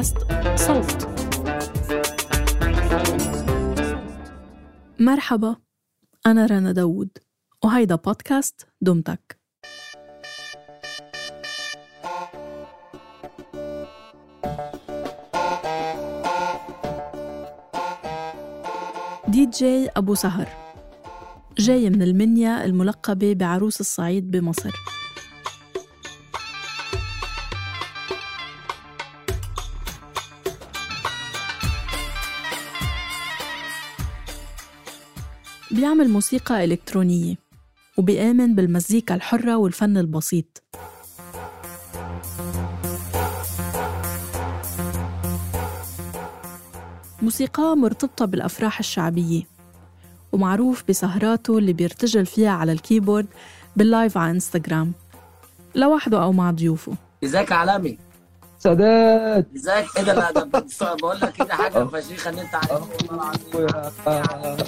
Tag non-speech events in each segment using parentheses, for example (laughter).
بودكاست صوت. مرحبا أنا رنا داوود وهيدا بودكاست دمتك. دي جي أبو سهر جاي من المنيا الملقبة بعروس الصعيد بمصر. بيعمل موسيقى إلكترونية وبيآمن بالمزيكا الحرة والفن البسيط. موسيقاه مرتبطة بالأفراح الشعبية ومعروف بسهراته اللي بيرتجل فيها على ال keyboard بال live على إنستغرام. لوحده أو مع ضيوفه. إزيك يا عالمي؟ سادات. إزيك إيه ده لا ده بص- بقول لك كده حاجة فشيخة ان أنت عارف والله العظيم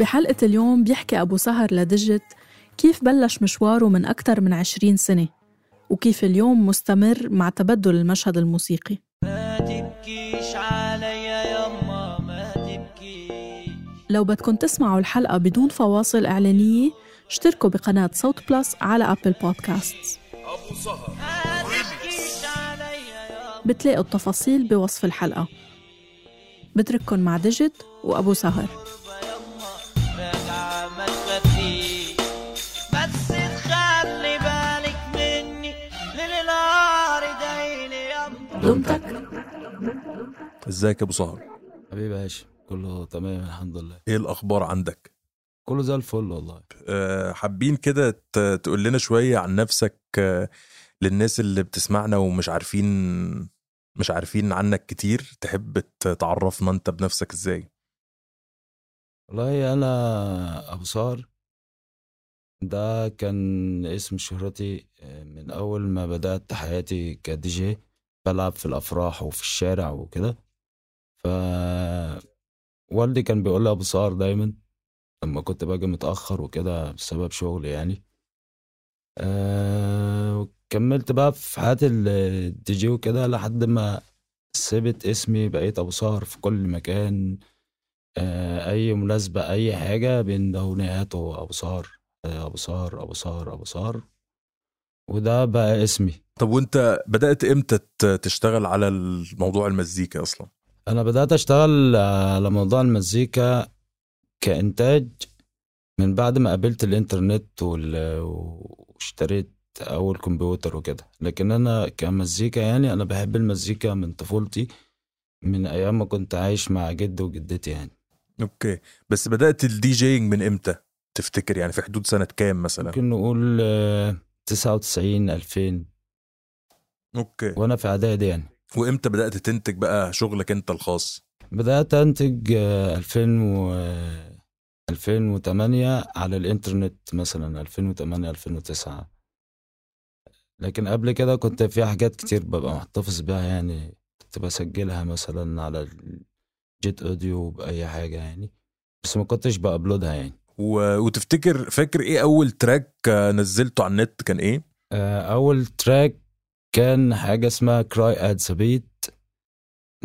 بحلقة اليوم بيحكي أبو سهر لدجت كيف بلش مشواره من أكثر من عشرين سنة وكيف اليوم مستمر مع تبدل المشهد الموسيقي. ما تبكيش عليا ما تبكيش لو بدكم تسمعوا الحلقة بدون فواصل إعلانية اشتركوا بقناة صوت بلس على Apple Podcast عليا يما بتلاقوا التفاصيل بوصف الحلقة. بترككن مع دجت وأبو سهر. دمتك ازيك يا أبو سهر حبيبي يا هاشم كله تمام الحمد لله. إيه الأخبار عندك؟ كله زي الفل والله. أه حابين كده ت- تقول لنا شوية عن نفسك أه للناس اللي بتسمعنا ومش عارفين مش عارفين عنك كتير تحب تعرفنا انت بنفسك إزاي؟ والله أنا أبو سهر ده كان اسم شهرتي من أول ما بدأت حياتي كدي جي. بلعب في الأفراح وفي الشارع وكده. ف والدي كان بيقول لي أبو سهر دايما لما كنت باجي متأخر وكده بسبب شغلي يعني. أه كملت بقى في حياة ال- الدي جي وكده لحد ما سبت اسمي بقيت أبو سهر في كل مكان. آه، أي مناسبة أي حاجة بيندهوني هاتوا أبو سهر آه، أبو سهر أبو سهر أبو سهر وده بقى اسمي. طب وانت بدأت إمتى تشتغل على الموضوع المزيكا أصلا؟ أنا بدأت أشتغل على موضوع المزيكا كإنتاج من بعد ما قابلت الإنترنت واشتريت أول كمبيوتر وكده. لكن أنا كمزيكا يعني أنا بحب المزيكا من طفولتي من أيام ما كنت عايش مع جدي وجدتي يعني. okay. بس بدأت ال DJing من إمتى؟ تفتكر يعني في حدود سنة كام مثلا؟ ممكن نقول آه، 99 2000 okay. وأنا في إعدادي يعني. وإمتى بدأت تنتج بقى شغلك أنت الخاص؟ بدأت أنتج آه، 2000 و آه، 2008 على الإنترنت مثلا 2008 2009 لكن قبل كده كنت في حاجات كتير ببقى محتفظ بيها يعني. كنت بسجلها مثلا على ال jetAudio بأي حاجة يعني. بس ما كنتش بأبلودها يعني. و... وتفتكر فاكر إيه اول تراك آه، نزلته على النت كان إيه؟ آه، أول track كان حاجة اسمها cry at the beat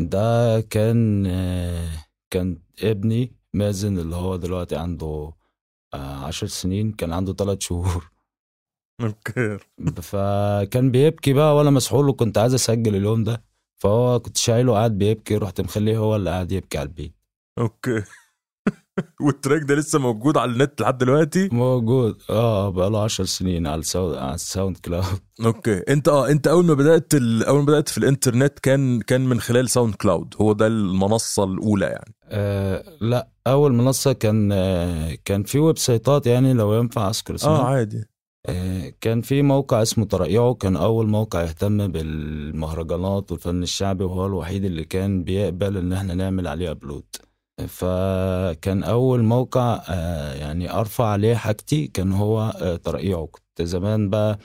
ده كان آه، كان ابني مازن اللي هو دلوقتي عنده عشر سنين. كان عنده ثلاث شهور. فكان بيبكي بقى وأنا مسحول وكنت عايز اسجل اليوم ده. فهو كنت شايله قاعد بيبكي رحت مخليه هو اللي قاعد يبكي على ال beat. أوكي. (laughs) والتراك ده لسه موجود على النت لحد دلوقتي؟ موجود. آه بقاله عشر سنين على ال Sound على ال SoundCloud. okay. أنت آه أنت أول ما بدأت ال... أول ما بدأت في الإنترنت كان كان من خلال SoundCloud. هو ده المنصة الأولى يعني. آه لا أول منصة كان آه كان في website ات يعني لو ينفع أذكر اسمها. آه عادي. آه كان في موقع اسمه ترقيعه كان أول موقع يهتم بالمهرجانات والفن الشعبي وهو الوحيد اللي كان بيقبل إن إحنا نعمل عليه upload فكان أول موقع آه يعني أرفع عليه حاجتي كان هو آه ترقيعه كنت زمان بقى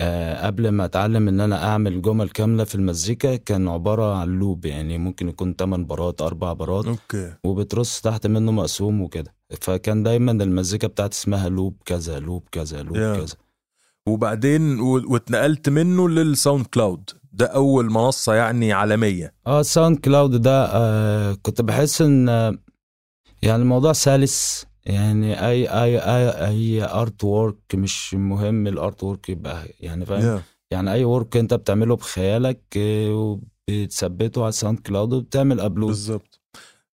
آه قبل ما أتعلم إن أنا أعمل جمل كاملة في المزيكا كان عبارة عن loop يعني ممكن يكون 8 برات 4 bar ات okay. وبترص تحت منه مقسوم وكده. فكان دايما المزيكا بتاعتي اسمها لوب كذا لوب كذا لوب يا. كذا. وبعدين واتنقلت منه لل SoundCloud. ده أول منصة يعني عالمية. آه SoundCloud ده آه كنت بحس إن آه، يعني الموضوع سلس. يعني أي أي أي أي artwork مش مهم ال artwork يبقى يعني فاهم؟ يا. يعني أي work أنت بتعمله بخيالك آه، وبتثبته على ال SoundCloud وبتعمل upload بالظبط.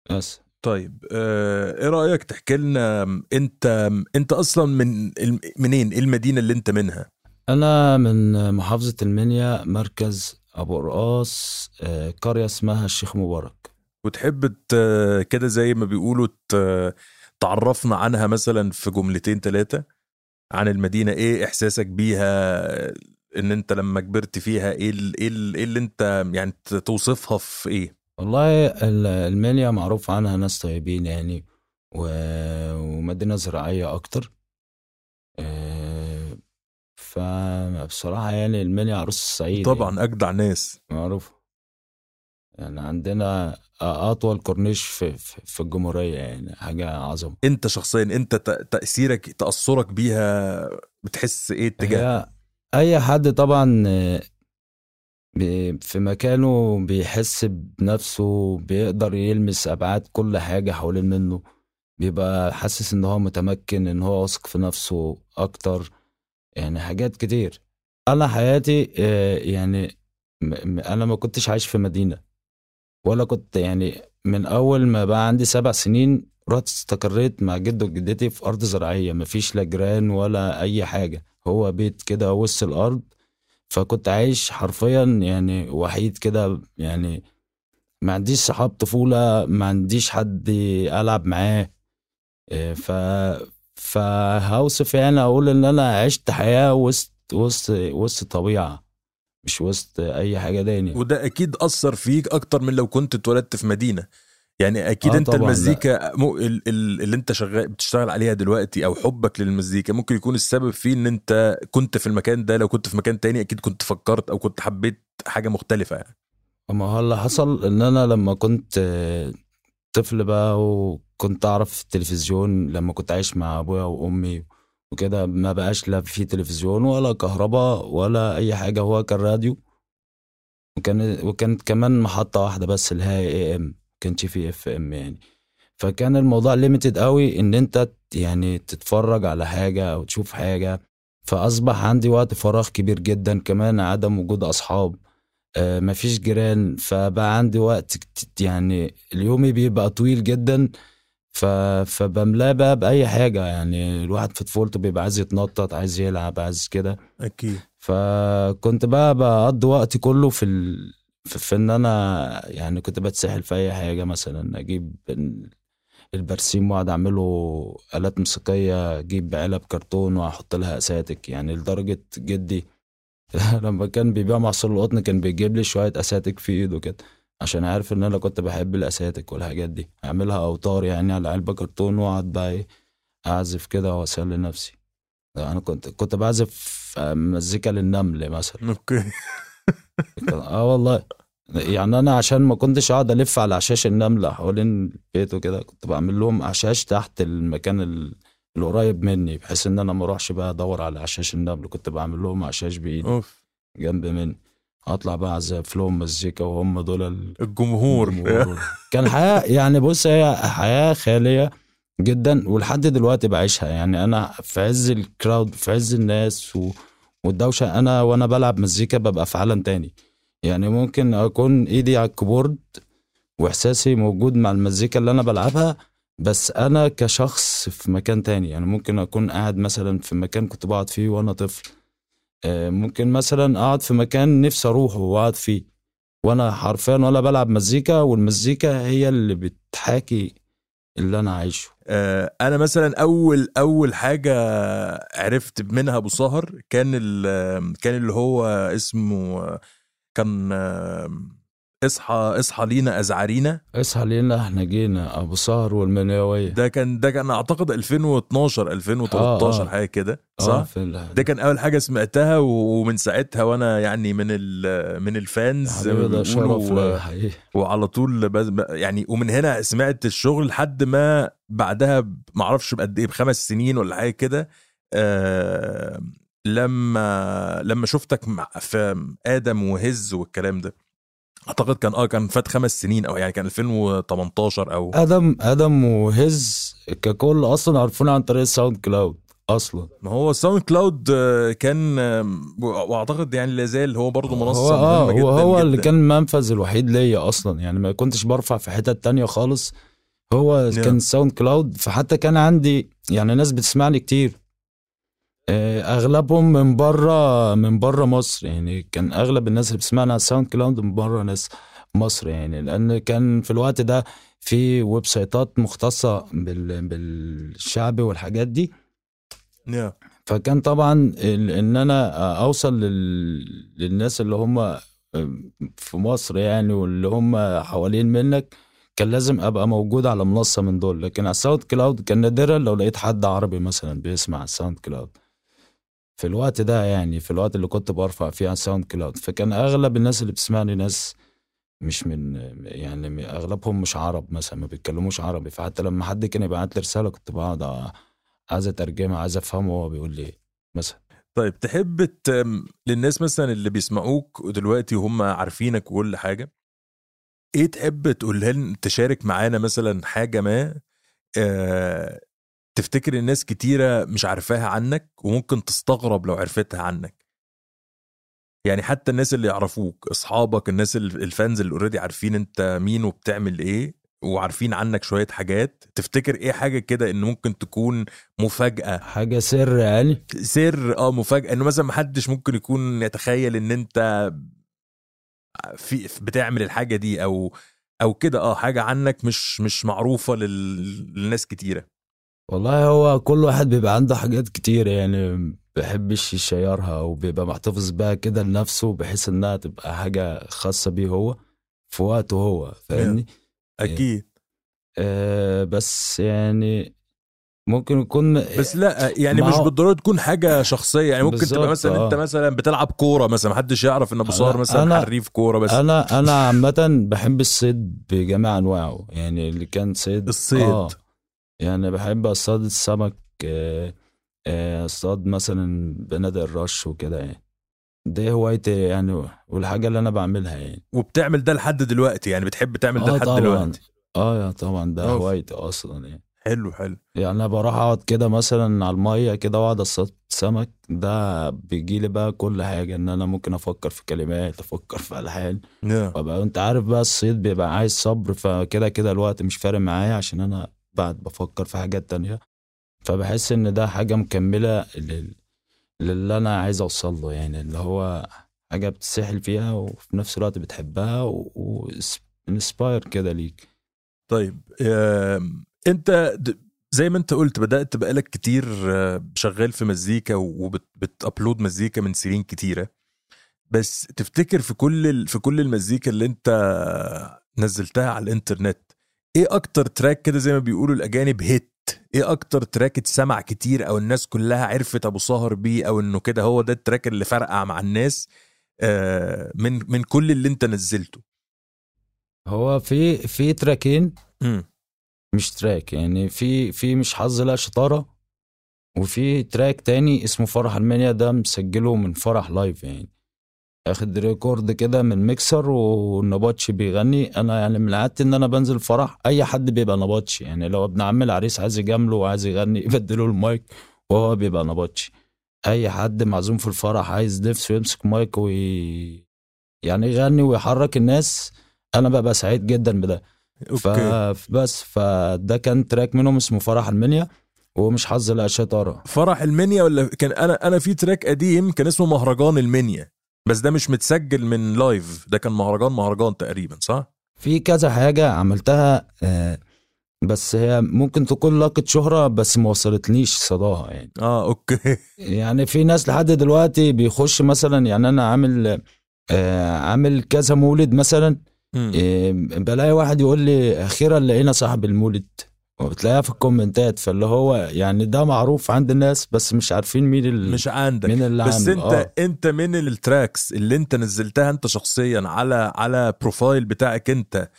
بس. طيب آه، إيه رأيك تحكي لنا أنت أنت أصلا من منين؟ إيه المدينة اللي أنت منها؟ أنا من محافظة المنيا مركز أبو قرقاص آه، قرية اسمها الشيخ مبارك. وتحب كده زي ما بيقولوا تعرفنا عنها مثلا في جملتين ثلاثة عن المدينة إيه إحساسك بيها؟ إن أنت لما كبرت فيها إيه ال- إيه ال- إيه اللي أنت يعني توصفها في إيه؟ والله ال- المنيا معروف عنها ناس طيبين يعني و- ومدينة زراعية أكتر. آه، فبصراحة يعني المنيا عروس الصعيد طبعا يعني أجدع ناس. معروف يعني عندنا أطول كورنيش في, في, في الجمهورية يعني حاجة عظمة. أنت شخصيا أنت ت- تأثيرك تأثرك بيها بتحس إيه اتجاهها أي حد طبعا في مكانه بيحس بنفسه بيقدر يلمس أبعاد كل حاجة حوالين منه. بيبقى حاسس إن هو متمكن إن هو واثق في نفسه أكتر. يعني حاجات كتير. أنا حياتي آه، يعني أنا ما كنتش عايش في مدينة. ولا كنت يعني من أول ما بقى عندي سبع سنين رحت استقريت مع جد وجدتي في أرض زراعية. مفيش لا جيران ولا أي حاجة. هو بيت كده وسط الأرض. فكنت عايش حرفيا يعني وحيد كده يعني ما عنديش صحاب طفولة ما عنديش حد ألعب معاه إيه، ف فهوصف يعني أقول إن أنا عشت حياة وسط وسط وسط طبيعة مش وسط أي حاجة تاني. وده أكيد أثر فيك أكتر من لو كنت اتولدت في مدينة. يعني أكيد آه أنت المزيكا مو ال- ال- اللي أنت شغال بتشتغل عليها دلوقتي أو حبك للمزيكا ممكن يكون السبب فيه إن أنت كنت في المكان ده لو كنت في مكان تاني أكيد كنت فكرت أو كنت حبيت حاجة مختلفة يعني. ما هو اللي حصل إن أنا لما كنت طفل بقى وكنت أعرف التلفزيون لما كنت عايش مع أبويا وأمي وكده ما بقاش لا في تلفزيون ولا كهرباء ولا أي حاجة هو كان راديو وكان وكانت كمان محطة واحدة بس اللي هي AM كانش في FM يعني. فكان الموضوع limited قوي إن أنت يعني تتفرج على حاجة أو تشوف حاجة. فأصبح عندي وقت فراغ كبير جدا كمان عدم وجود أصحاب. آه، مفيش جيران. فبقى عندي وقت يعني اليومي بيبقى طويل جدا. فبملاه بقى بأي حاجة يعني. الواحد في طفولته بيبقى عايز يتنطط عايز يلعب عايز كده. أكيد. فكنت بقى بقضي وقتي كله في ال... في, إن أنا يعني كنت بتسحل في أي حاجة مثلا أجيب ال- البرسيم وأقعد أعمله آلات موسيقية أجيب علب كرتون وأحط لها أساتك. يعني لدرجة جدي (laughs) لما كان بيبيع محصول القطن كان بيجيب لي شوية أساتك في إيده كده عشان عارف إن أنا كنت بحب الأساتك والحاجات دي. أعملها أوتار يعني على علبة كرتون وأقعد بقى إيه أعزف كده وأسلي نفسي. أنا كنت كنت بعزف مزيكا للنمل مثلا. أوكي. (laughs) آه والله. يعني أنا عشان ما كنتش اقعد ألف على عشاش النمل حوالين البيت وكده كنت بعمل لهم عشاش تحت المكان ال- القريب مني بحيث إن أنا ما أروحش بقى أدور على عشاش النمل. كنت بعمل لهم عشاش بإيدي أوف. جنب مني. أطلع بقى أعزف لهم مزيكا وهم دول ال- الجمهور. الجمهور. كان حياة (laughs) يعني بص هي حياة خيالية جدا ولحد دلوقتي بعيشها. يعني أنا في عز الكراود في عز الناس و... والدوشة أنا وأنا بلعب مزيكا ببقى في عالم تاني. يعني ممكن أكون إيدي على الكيبورد وإحساسي موجود مع المزيكا اللي أنا بلعبها بس أنا كشخص في مكان تاني. يعني ممكن أكون قاعد مثلا في مكان كنت بقعد فيه وأنا طفل. آه، ممكن مثلا أقعد في مكان نفسي أروحه وأقعد فيه. وأنا حرفيا ولا بلعب مزيكا والمزيكا هي اللي بتحاكي اللي أنا عايشه. آه، أنا مثلا أول أول حاجة عرفت منها أبو سهر كان كان اللي هو اسمه كان اصحى اصحى لينا أزعرينا. اصحى لينا إحنا جينا أبو سهر والمنيويه ده كان ده كان أعتقد 2012 2013 آه، آه. حاجة كده آه صح؟ ال- ده كان أول حاجة سمعتها ومن ساعتها وأنا يعني من من الفانز ما ده بيقولوا شرف حقيقي. وعلى طول بز... يعني ومن هنا سمعت الشغل لحد ما بعدها ب- معرفش بقد إيه بخمس سنين ولا حاجة كده آه لما لما شفتك مع في آدم وهز والكلام ده. أعتقد كان آه كان فات خمس سنين أو يعني كان 2018 أو آدم آدم وهز ككل أصلا عرفونا عن طريق ال SoundCloud أصلا ما هو ال SoundCloud آه، كان آم، وأعتقد يعني لا زال هو برضه منصة هو آه مهمة هو جداً هو اللي. كان المنفذ الوحيد ليا أصلا يعني ما كنتش برفع في حتت تانية خالص هو. كان ال SoundCloud فحتى كان عندي يعني ناس بتسمعني كتير آه، أغلبهم من بره من بره مصر. يعني كان أغلب الناس اللي بتسمعنا على ال SoundCloud من بره ناس مصر يعني. لأن كان في الوقت ده في website ات مختصة بال بالشعبي والحاجات دي. نعم. فكان طبعا إن أنا أوصل لل... للناس اللي هم في مصر يعني واللي هم حوالين منك كان لازم أبقى موجود على منصة من دول. لكن على ال SoundCloud كان نادرا لو لقيت حد عربي مثلا بيسمع ال SoundCloud. في الوقت ده يعني في الوقت اللي كنت برفع فيه على ال SoundCloud فكان أغلب الناس اللي بتسمعني ناس مش من يعني أغلبهم مش عرب مثلا ما بيتكلموش عربي فحتى لما حد كان يبعت لي رسالة كنت بقعد عايز أترجمها عايز أفهمه هو بيقول لي إيه مثلا طيب تحب. للناس مثلا اللي بيسمعوك دلوقتي وهم عارفينك وكل حاجة إيه تحب تقولها تشارك معانا مثلا حاجة ما آه... تفتكر الناس كتيرة مش عارفاها عنك وممكن تستغرب لو عرفتها عنك؟ يعني حتى الناس اللي يعرفوك أصحابك الناس ال- ال fans اللي already عارفين أنت مين وبتعمل إيه وعارفين عنك شوية حاجات تفتكر إيه حاجة كده إن ممكن تكون مفاجأة؟ حاجة سر يعني؟ سر آه مفاجأة إنه مثلا محدش ممكن يكون يتخيل إن أنت في بتعمل الحاجة دي أو أو كده آه حاجة عنك مش مش معروفة لل... للناس كتيرة. والله هو كل واحد بيبقى عنده حاجات كتير يعني بيحبش يشيرها وبيبقى محتفظ بيها كده لنفسه بحيث إنها تبقى حاجة خاصة بيه هو في وقته هو فاهمني أكيد آه بس يعني ممكن يكون بس لا يعني ما مش بالضرورة تكون حاجة شخصية يعني ممكن تبقى مثلا أنت آه. مثلا بتلعب كورة مثلا محدش يعرف إن أبو صار مثلا أنا- حريف كورة بس أنا أنا عامة بحب الصيد بجميع أنواعه يعني اللي كان صيد الصيد. آه يعني بحب أصطاد السمك آه، آه، أصطاد مثلا بنادق الرش وكده يعني. دي هوايتي يعني والحاجة اللي أنا بعملها يعني. وبتعمل ده لحد دلوقتي يعني؟ بتحب تعمل ده آه لحد طبعا. دلوقتي؟ آه يا طبعا ده أوف. هوايتي أصلا يعني. حلو حلو. يعني أنا بروح أقعد كده مثلا على المية كده وأقعد أصطاد سمك ده بيجي لي بقى كل حاجة إن أنا ممكن أفكر في كلمات أفكر في ألحان. نعم. وابقى أنت عارف بقى الصيد بيبقى عايز صبر فكده كده الوقت مش فارق معايا عشان أنا بعد بفكر في حاجات تانية. فبحس إن ده حاجة مكملة لل... للي أنا عايز أوصل له يعني اللي هو حاجة بتسحل فيها وفي نفس الوقت بتحبها وإنسباير كده ليك. طيب آم، أنت د- زي ما أنت قلت بدأت بقالك كتير آه، شغال في مزيكا وبتابلود مزيكا من سنين كتيرة. بس تفتكر في كل في كل المزيكا اللي أنت نزلتها على الإنترنت إيه أكتر track كده زي ما بيقولوا الاجانب hit؟ إيه أكتر track اتسمع كتير أو الناس كلها عرفت ابو سهر بيه أو انه كده هو ده ال track اللي فرقع مع الناس آه، من من كل اللي انت نزلته؟ هو في في track ين مم. مش track يعني في في مش حظ لا شطارة وفي track تاني اسمه فرح المنيا ده مسجله من فرح live يعني. آخد record كده من ميكسر والنبطشي بيغني. أنا يعني من عادتي إن أنا بنزل فرح أي حد بيبقى نبطشي يعني لو ابن عم العريس عايز يجامله وعايز يغني (laughs) يبدله المايك وهو بيبقى نبطشي أي حد معزوم في الفرح عايز نفسه يمسك مايك وي يعني يغني ويحرك الناس أنا ببقى سعيد جدا بده. okay. فبس فده كان track منهم اسمه فرح المنيا ومش حظ لا شطاره فرح المنيا ولا كان أنا أنا في track قديم كان اسمه مهرجان المنيا. بس ده مش متسجل من live ده كان مهرجان مهرجان تقريبا صح؟ في كذا حاجة عملتها آه، بس هي ممكن تكون لاقت شهرة بس ما وصلتنيش صداها يعني. آه okay. (laughs) يعني في ناس لحد دلوقتي بيخش مثلا يعني أنا عامل آه، عامل كذا مولد مثلا. إيه، بلاقي واحد يقول لي أخيرا لقينا صاحب المولد. وبتلاقيها في ال comment ات فاللي هو يعني ده معروف عند الناس بس مش عارفين مين ال... مش عندك. مين اللي بس عامل. انت آه. انت من ال tracks اللي انت نزلتها انت شخصيا على على profile بتاعك انت؟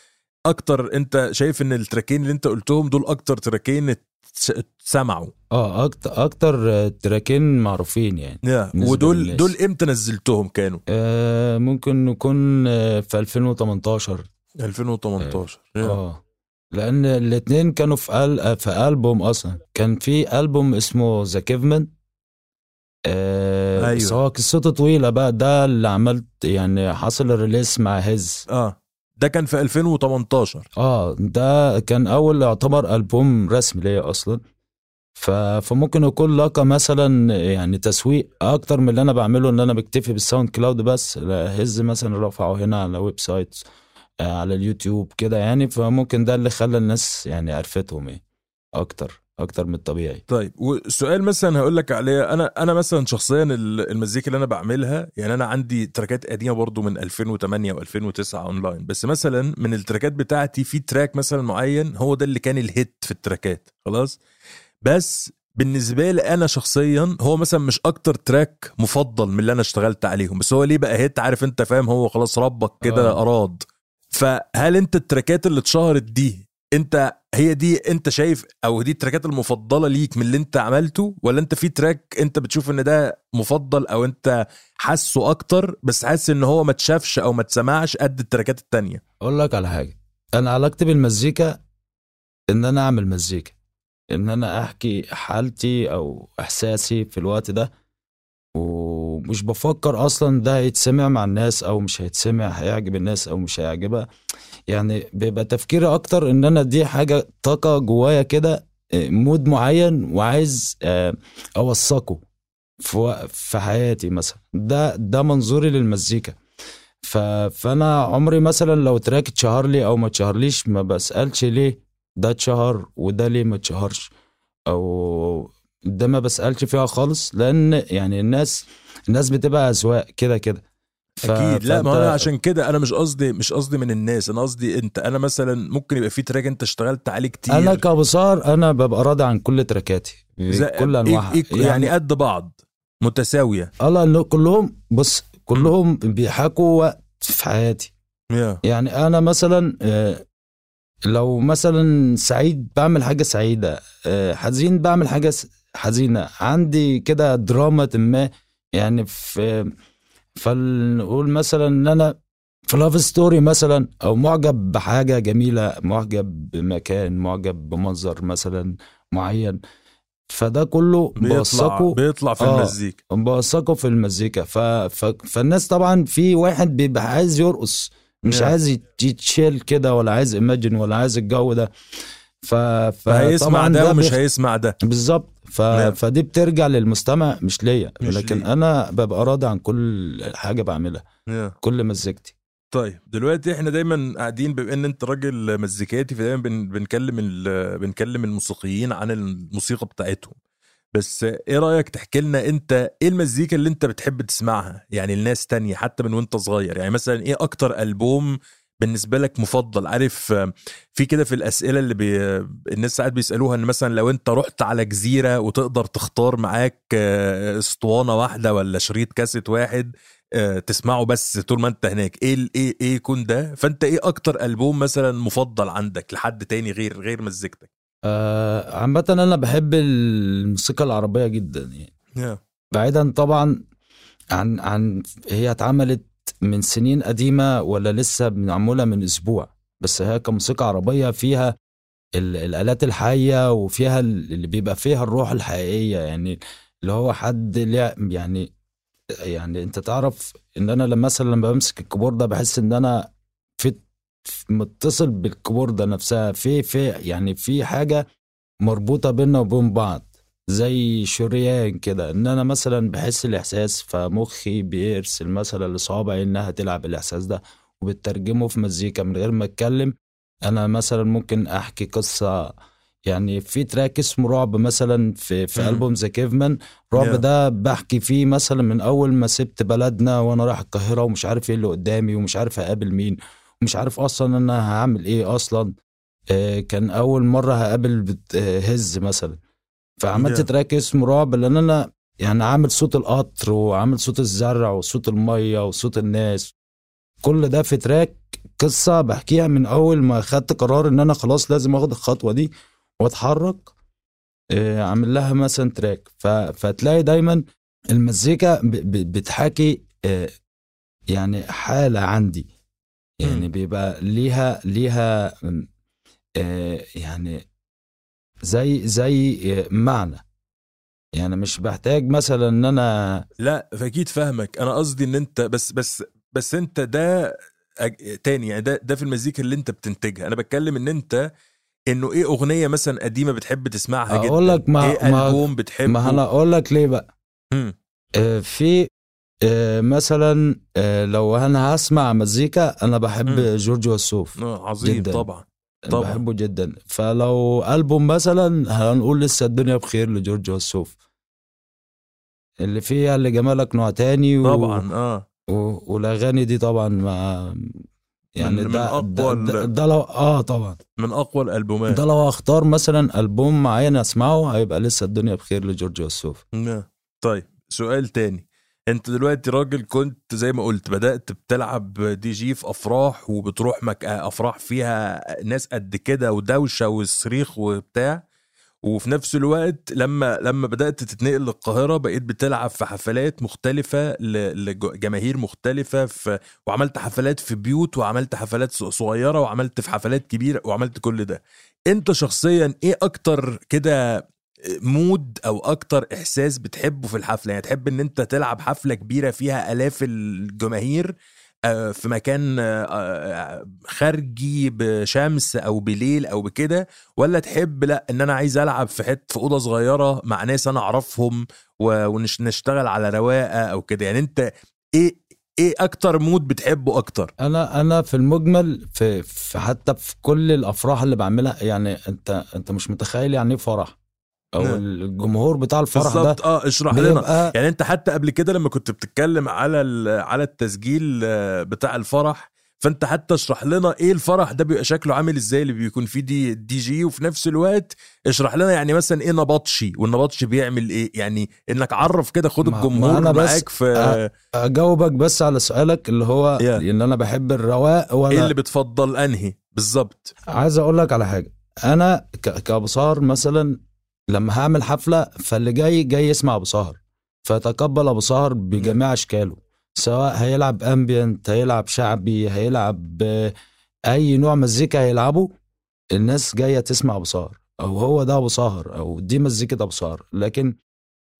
أكتر انت شايف ان ال track ين اللي انت قلتهم دول أكتر track ين اتس- اتسمعوا. آه أكتر أكتر track ين معروفين يعني. ودول للناس. دول إمتى نزلتهم كانوا؟ آه ممكن نكون آه، في 2018 2018 يا. آه. لأن الاتنين كانوا في أل... في ألبوم أصلا. كان في ألبوم اسمه ذا كيفمان آه أيوة. بس هو قصته طويلة بقى. ده اللي عملت يعني حصل ال release مع هز آه. ده كان في 2018 آه ده كان أول يعتبر ألبوم رسمي ليا أصلا. ف... فممكن يكون لقى مثلا يعني تسويق أكتر من اللي أنا بعمله إن أنا بكتفي بال SoundCloud بس. هز مثلا رفعه هنا على website آه، على اليوتيوب كده يعني فممكن ده اللي خلى الناس يعني عرفتهم إيه أكتر أكتر من الطبيعي. طيب والسؤال مثلا هقول لك عليه. أنا أنا مثلا شخصيا ال- المزيكا اللي أنا بعملها يعني أنا عندي track ات قديمة برضو من 2008 و2009 أونلاين بس مثلا من ال track ات بتاعتي في track مثلا معين هو ده اللي كان ال hit في ال track ات خلاص؟ بس بالنسبة لي أنا شخصيا هو مثلا مش أكتر track مفضل من اللي أنا اشتغلت عليهم بس هو ليه بقى hit؟ عارف أنت فاهم؟ هو خلاص ربك كده آه. اراد فهل انت ال track ات اللي اتشهرت دي انت هي دي انت شايف أو دي ال track ات المفضلة ليك من اللي انت عملته؟ ولا انت في track انت بتشوف ان ده مفضل أو انت حاسه أكتر بس حاسس ان هو ما اتشافش أو ما اتسمعش قد ال track ات التانية؟ أقول لك على حاجة. أنا علاقتي بالمزيكا إن أنا أعمل مزيكا. إن أنا أحكي حالتي أو إحساسي في الوقت ده. ومش بفكر أصلا ده هيتسمع مع الناس أو مش هيتسمع هيعجب الناس أو مش هيعجبها يعني بيبقى تفكيري أكتر إن أنا دي حاجة طاقة جوايا كده آه، mood معين وعايز آه، أوثقه في حياتي مثلا ده ده منظوري للمزيكا. فأنا عمري مثلا لو track اتشهر لي أو ما اتشهرليش ما بسألش ليه ده اتشهر وده ليه ما اتشهرش أو ده ما بسألش فيها خالص لأن يعني الناس الناس بتبقى اذواق كده كده. ف- أكيد. لا ما أنا عشان كده أنا مش قصدي مش قصدي من الناس أنا قصدي أنت. أنا مثلا ممكن يبقى في تراك أنت اشتغلت عليه كتير. أنا كأبصار أنا ببقى راضي عن كل تراكاتي كل أنواعها. إيه إيه يعني قد بعض متساوية. الله كلهم بص كلهم بيحكوا وقت في حياتي. يا. يعني أنا مثلا آه، لو مثلا سعيد بعمل حاجة سعيدة آه، حزين بعمل حاجة حزينة. عندي كده دراما ما يعني في فنقول مثلا إن أنا في love story مثلا أو معجب بحاجة جميلة معجب بمكان معجب بمنظر مثلا معين فده كله بيطلع بيطلع في آه. المزيكا. بوثقه في المزيكا. ف... ف... فالناس طبعا في واحد بيبقى عايز يرقص مش Yeah. عايز يت- يتشيل كده ولا عايز imagine ولا عايز الجو ده. ف... فهيسمع ده ومش بيخ- هيسمع ده. بالظبط. ف... Yeah. فدي بترجع للمستمع مش ليا لكن ليه. أنا ببقى راضي عن كل حاجة بعملها يا. كل مزيكتي طيب دلوقتي إحنا دايما قاعدين بما إن أنت راجل مزيكاتي فدايما بن بنكلم ال- بنكلم الموسيقيين عن الموسيقى بتاعتهم بس إيه رأيك تحكي لنا أنت إيه المزيكا اللي أنت بتحب تسمعها يعني الناس تانية حتى من وأنت صغير يعني مثلا إيه أكتر ألبوم بالنسبة لك مفضل؟ عارف في كده في الأسئلة اللي بي الناس ساعات بيسألوها إن مثلا لو أنت رحت على جزيرة وتقدر تختار معاك آه، أسطوانة واحدة ولا شريط كاسيت واحد آه، تسمعه بس طول ما أنت هناك إيه ال- إيه إيه يكون ده؟ فأنت إيه أكتر ألبوم مثلا مفضل عندك لحد تاني غير غير مزيكتك؟ آه عامة أنا بحب الموسيقى العربية جدا يعني. يا بعيدا طبعا عن عن هي اتعملت من سنين قديمة ولا لسه معمولة من أسبوع. بس هي كموسيقى عربية فيها ال- الآلات الحية وفيها ال- اللي بيبقى فيها الروح الحقيقية. يعني اللي هو حد يعني يعني أنت تعرف إن أنا لما مثلا لما بمسك الكيبورد ده بحس إن أنا في متصل بالكيبورد نفسها. في في يعني في حاجة مربوطة بيننا وبين بعض. زي شريان كده إن أنا مثلا بحس الإحساس فمخي بيرسل مثلا لصوابعي إنها تلعب الإحساس ده وبترجمه في مزيكا من غير ما أتكلم أنا مثلا ممكن أحكي قصة يعني في track اسمه رعب مثلا في في. ألبوم The Caveman رعب Yeah. ده بحكي فيه مثلا من أول ما سبت بلدنا وأنا رايح القاهرة ومش عارف إيه اللي قدامي ومش عارف اقابل مين مش عارف أصلا أنا هعمل إيه أصلا آه، كان أول مرة هقابل آه، هز مثلا فعملت. track اسمه رعب لأن أنا يعني عامل صوت القطر وعامل صوت الزرع وصوت المية وصوت الناس كل ده في track قصة بحكيها من أول ما خدت قرار إن أنا خلاص لازم آخد الخطوة دي وأتحرك آه، عامل لها مثلا تراك. فتلاقي دايما المزيكا. بتحكي آه، يعني حالة عندي يعني. بيبقى ليها ليها آه، يعني زي زي آه، معنى. يعني مش بحتاج مثلا إن أنا لا فأكيد فاهمك. أنا قصدي إن أنت بس بس بس أنت ده تاني يعني ده ده في المزيكا اللي أنت بتنتجها. أنا بتكلم إن أنت إنه إيه أغنية مثلا قديمة بتحب تسمعها جدا؟ أقول لك ما- إيه ما- ألبوم بتحبه؟ ما أنا أقول لك ليه بقى. آه، في آه، مثلا آه، لو أنا هسمع مزيكا أنا بحب مم. جورج وسوف آه، عظيم جداً. طبعا. طبعاً. بحبه جدا. فلو ألبوم مثلا هنقول لسه الدنيا بخير لجورج وسوف. اللي فيها اللي جمالك نوع تاني و... طبعا آه. و... والأغاني دي طبعا ما يعني من- من ده, أقوى ده, ده, ده لو آه طبعا. من أقوى الألبومات. ده لو أختار مثلا ألبوم معين أسمعه هيبقى لسه الدنيا بخير لجورج وسوف. طيب سؤال تاني. انت دلوقتي راجل كنت زي ما قلت بدأت بتلعب دي جي في أفراح وبتروح مك... أفراح فيها ناس قد كده ودوشة وصريخ وبتاع. وفي نفس الوقت لما لما بدأت تتنقل للقاهرة بقيت بتلعب في حفلات مختلفة ل- لجماهير مختلفة في وعملت حفلات في بيوت وعملت حفلات ص- صغيرة وعملت في حفلات كبيرة وعملت كل ده. انت شخصيا إيه أكتر كده مود أو أكتر إحساس بتحبه في الحفلة؟ يعني تحب إن أنت تلعب حفلة كبيرة فيها آلاف الجماهير آه، في مكان آه، آه، خارجي بشمس أو بليل أو بكده ولا تحب لأ إن أنا عايز ألعب في حتة في أوضة صغيرة مع ناس أنا أعرفهم ونشتغل على رواقة أو كده؟ يعني أنت إيه إيه أكتر مود بتحبه أكتر؟ أنا أنا في المجمل في, في حتى في كل الأفراح اللي بعملها يعني أنت أنت مش متخيل يعني إيه فرح. أو نعم. الجمهور بتاع الفرح ده بالظبط. آه اشرح لنا. يعني أنت حتى قبل كده لما كنت بتتكلم على على التسجيل آه، بتاع الفرح فأنت حتى اشرح لنا إيه الفرح ده بيبقى شكله عامل إزاي اللي بيكون فيه دي دي جي وفي نفس الوقت اشرح لنا يعني مثلا إيه نبطشي والنبطشي بيعمل إيه؟ يعني إنك عرف كده خد الجمهور أنا بس- معاك في أجاوبك بس على سؤالك اللي هو Yeah. إن أنا بحب الرواق إيه ولا اللي بتفضل أنهي؟ بالظبط. عايز أقول لك على حاجة. أنا ك- كابو سهر مثلا لما هعمل حفلة فاللي جاي جاي يسمع أبو سهر. فيتقبل أبو سهر بجميع أشكاله سواء هيلعب امبيانت هيلعب شعبي هيلعب أي نوع مزيكا هيلعبه الناس جاية تسمع أبو سهر أو هو ده أبو سهر أو دي مزيكة أبو سهر. لكن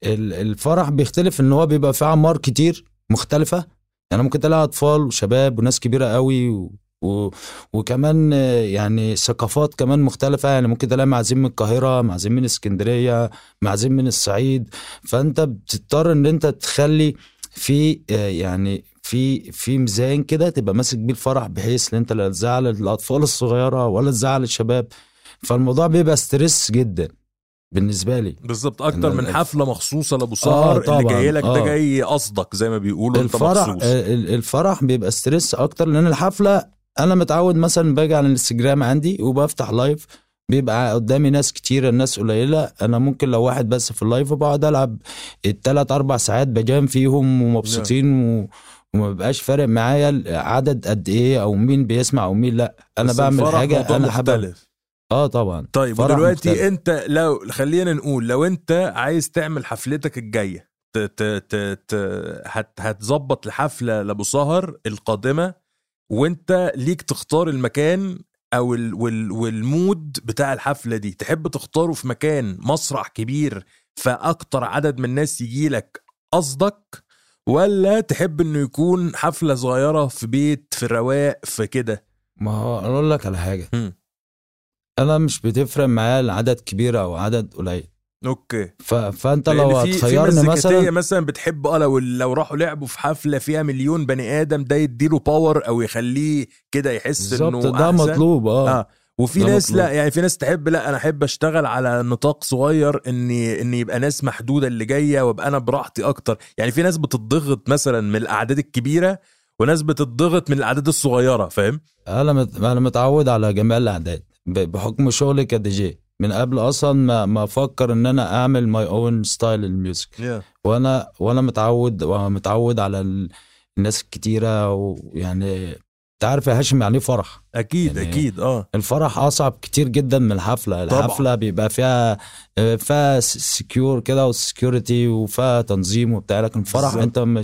ال- الفرح بيختلف إن هو بيبقى فيه أعمار كتير مختلفة. يعني ممكن تلاقي أطفال وشباب وناس كبيرة قوي و... وكمان آه، يعني ثقافات كمان مختلفة. يعني ممكن تلاقي معازيم من القاهرة معازيم من اسكندرية معازيم من الصعيد. فأنت بتضطر إن أنت تخلي في آه، يعني في في ميزان كده تبقى ماسك بيه الفرح بحيث إن أنت لا تزعل الأطفال الصغيرة ولا تزعل الشباب. فالموضوع بيبقى stress جدا بالنسبة لي. بالظبط. أكتر من حفلة مخصوصة لأبو سهر اللي طبعاً، جاي لك ده آه. جاي قصدك زي ما بيقولوا أنت الفرح مخصوص. آه، ال- الفرح بيبقى stress أكتر لأن الحفلة أنا متعود مثلا باجي على الإنستجرام عندي وبفتح live بيبقى قدامي ناس كتيرة الناس قليلة أنا ممكن لو واحد بس في اللايف وبقعد ألعب التلات أربع ساعات بجام فيهم ومبسوطين و... وما بيبقاش فارق معايا عدد قد إيه أو مين بيسمع أو مين لأ أنا بعمل حاجة أنا حابب. آه طبعا طيب فرح ودلوقتي مختلف. أنت لو خلينا نقول لو أنت عايز تعمل حفلتك الجاية ت- ت- ت- ت- هت هتظبط الحفلة لأبو سهر القادمة وانت ليك تختار المكان أو ال وال وال mood بتاع الحفلة دي. تحب تختاره في مكان مسرح كبير فأكتر عدد من الناس يجي لك قصدك ولا تحب إنه يكون حفلة صغيرة في بيت في رواق في كده؟ ما هو أقول لك على حاجة. مم. أنا مش بتفرق معايا العدد كبير أو عدد قليل. okay. ف... لأن لو هتخيرني مثلا مثلا بتحب آه لو لو راحوا لعبوا في حفلة فيها مليون بني آدم ده يديله power أو يخليه كده يحس إنه بالظبط ده أحسن. مطلوب آه, آه. وفي ناس مطلوب. لا يعني في ناس تحب لا أنا أحب أشتغل على نطاق صغير اني إني يبقى ناس محدودة اللي جاية وأبقى أنا براحتي أكتر. يعني في ناس بتضغط مثلا من الأعداد الكبيرة وناس بتضغط من الأعداد الصغيرة فاهم؟ أنا مت... أنا متعود على جميع الأعداد بحكم شغلي كدي جي من قبل أصلا ما ما أفكر إن أنا أعمل my own style ال music وأنا وأنا متعود ومتعود على ال... الناس الكتيرة ويعني أنت عارف يا هاشم يعني إيه فرح؟ أكيد يعني- أكيد آه. الفرح أصعب كتير جدا من الحفلة. طبعا. الحفلة بيبقى فيها فيها secure كده و security وفيها تنظيم وبتاع لكن الفرح. أنت م...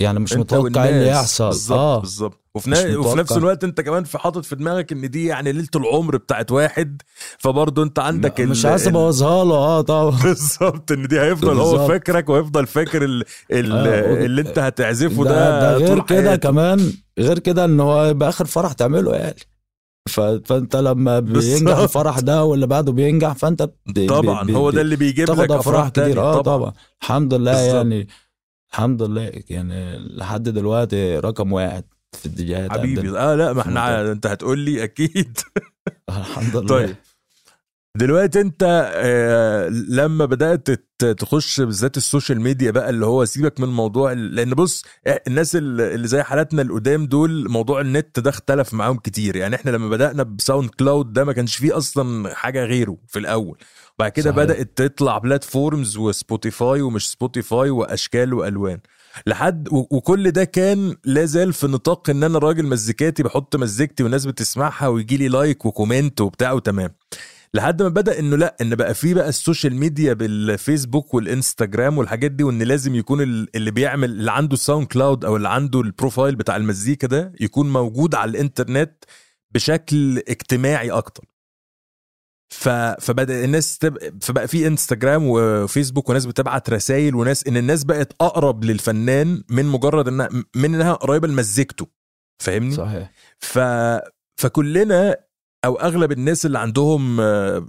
يعني مش متوقع إيه اللي. يحصل بالظبط آه بالظبط وفي. وفي نفس. الوقت أنت كمان في حاطط في دماغك إن دي يعني ليلة العمر بتاعت واحد فبرضه أنت عندك ال- مش عايز أبوظها له آه طبعا (laughs) بالظبط إن دي هيفضل هو بالظبط. فاكرك وهيفضل فاكر ال... ال... آه، اللي أنت هتعزفه ده, ده, ده غير كده. كمان غير كده إن هو يبقى آخر فرح تعمله يعني ف... فأنت لما بينجح بالظبط. الفرح ده واللي بعده بينجح فأنت ب... طبعا ب... ب... هو ده اللي بيجيب لك أفراح. كتير آه طبعا الحمد لله بالظبط. يعني الحمد لله يعني لحد دلوقتي رقم واحد في الديجيهات حبيبي. آه لا ما إحنا انت هتقول لي أكيد. (laughs) الحمد لله. طيب. دلوقتي انت آه، لما بدأت تخش بالذات ال social media بقى اللي هو سيبك من موضوع لأن بص الناس اللي زي حالاتنا القدام دول موضوع النت ده اختلف معاهم كتير. يعني إحنا لما بدأنا ب SoundCloud ده ما كانش فيه أصلا حاجة غيره في الأول. وبعد كده صحيح. بدأت تطلع platforms و Spotify ومش Spotify وأشكال وألوان. لحد وكل ده كان لا زال في نطاق إن أنا راجل مزيكاتي بحط مزيكتي والناس بتسمعها ويجي لي like و comment وبتاع وتمام. لحد ما بدأ إنه لأ إن بقى في بقى ال social media بالفيسبوك والإنستجرام والحاجات دي وإن لازم يكون ال- اللي بيعمل اللي عنده ال SoundCloud أو اللي عنده ال profile بتاع المزيكا ده يكون موجود على الإنترنت بشكل اجتماعي أكتر. ف... فبدأ الناس تب... فبقى في إنستجرام وفيسبوك وناس بتبعت رسائل وناس إن الناس بقت أقرب للفنان من مجرد إنها من إنها قريبة لمزيكته. فاهمني؟ صحيح. ف... فكلنا أو أغلب الناس اللي عندهم آه،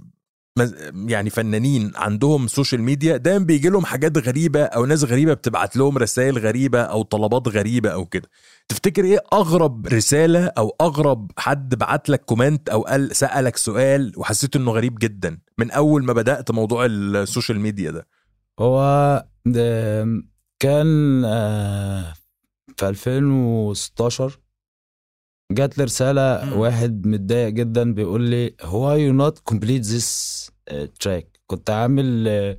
يعني فنانين عندهم social media دايما بيجي لهم حاجات غريبة أو ناس غريبة بتبعت لهم رسائل غريبة أو طلبات غريبة أو كده. تفتكر إيه أغرب رسالة أو أغرب حد بعت لك comment أو قال سألك سؤال وحسيت إنه غريب جدا من أول ما بدأت موضوع ال social media ده؟ هو كان آه، في 2016 جات لي رسالة مم. واحد متضايق جدا بيقول لي why you not complete this track كنت عامل آه،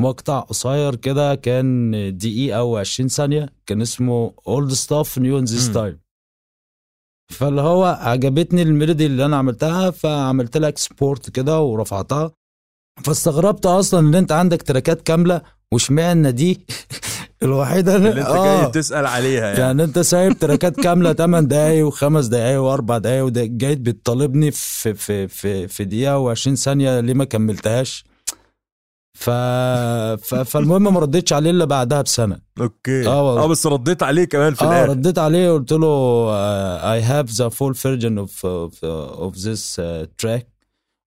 مقطع قصير كده كان دقيقة أو 20 ثانية. كان اسمه Stuff New in This مم. Time. فاللي هو عجبتني ال melody اللي أنا عملتها. فعملت لها export كده ورفعتها. فاستغربت أصلا إن أنت عندك تراكات كاملة واشمعنى دي؟ (laughs) الوحيدة اللي انت آه. جاي تسأل عليها يعني, يعني انت سايب تراكات كاملة 8 دقايق وخمس دقايق وأربع دقايق وده جاي بتطالبني في في في في دقيقة و20 ثانية ليه ما كملتهاش؟ ف... ف... فالمهم ما ردتش عليه إلا بعدها بسنة. okay. آه والله. آه بس رديت عليه كمان في آه الآخر. رديت عليه قلت له I have the full version of of this track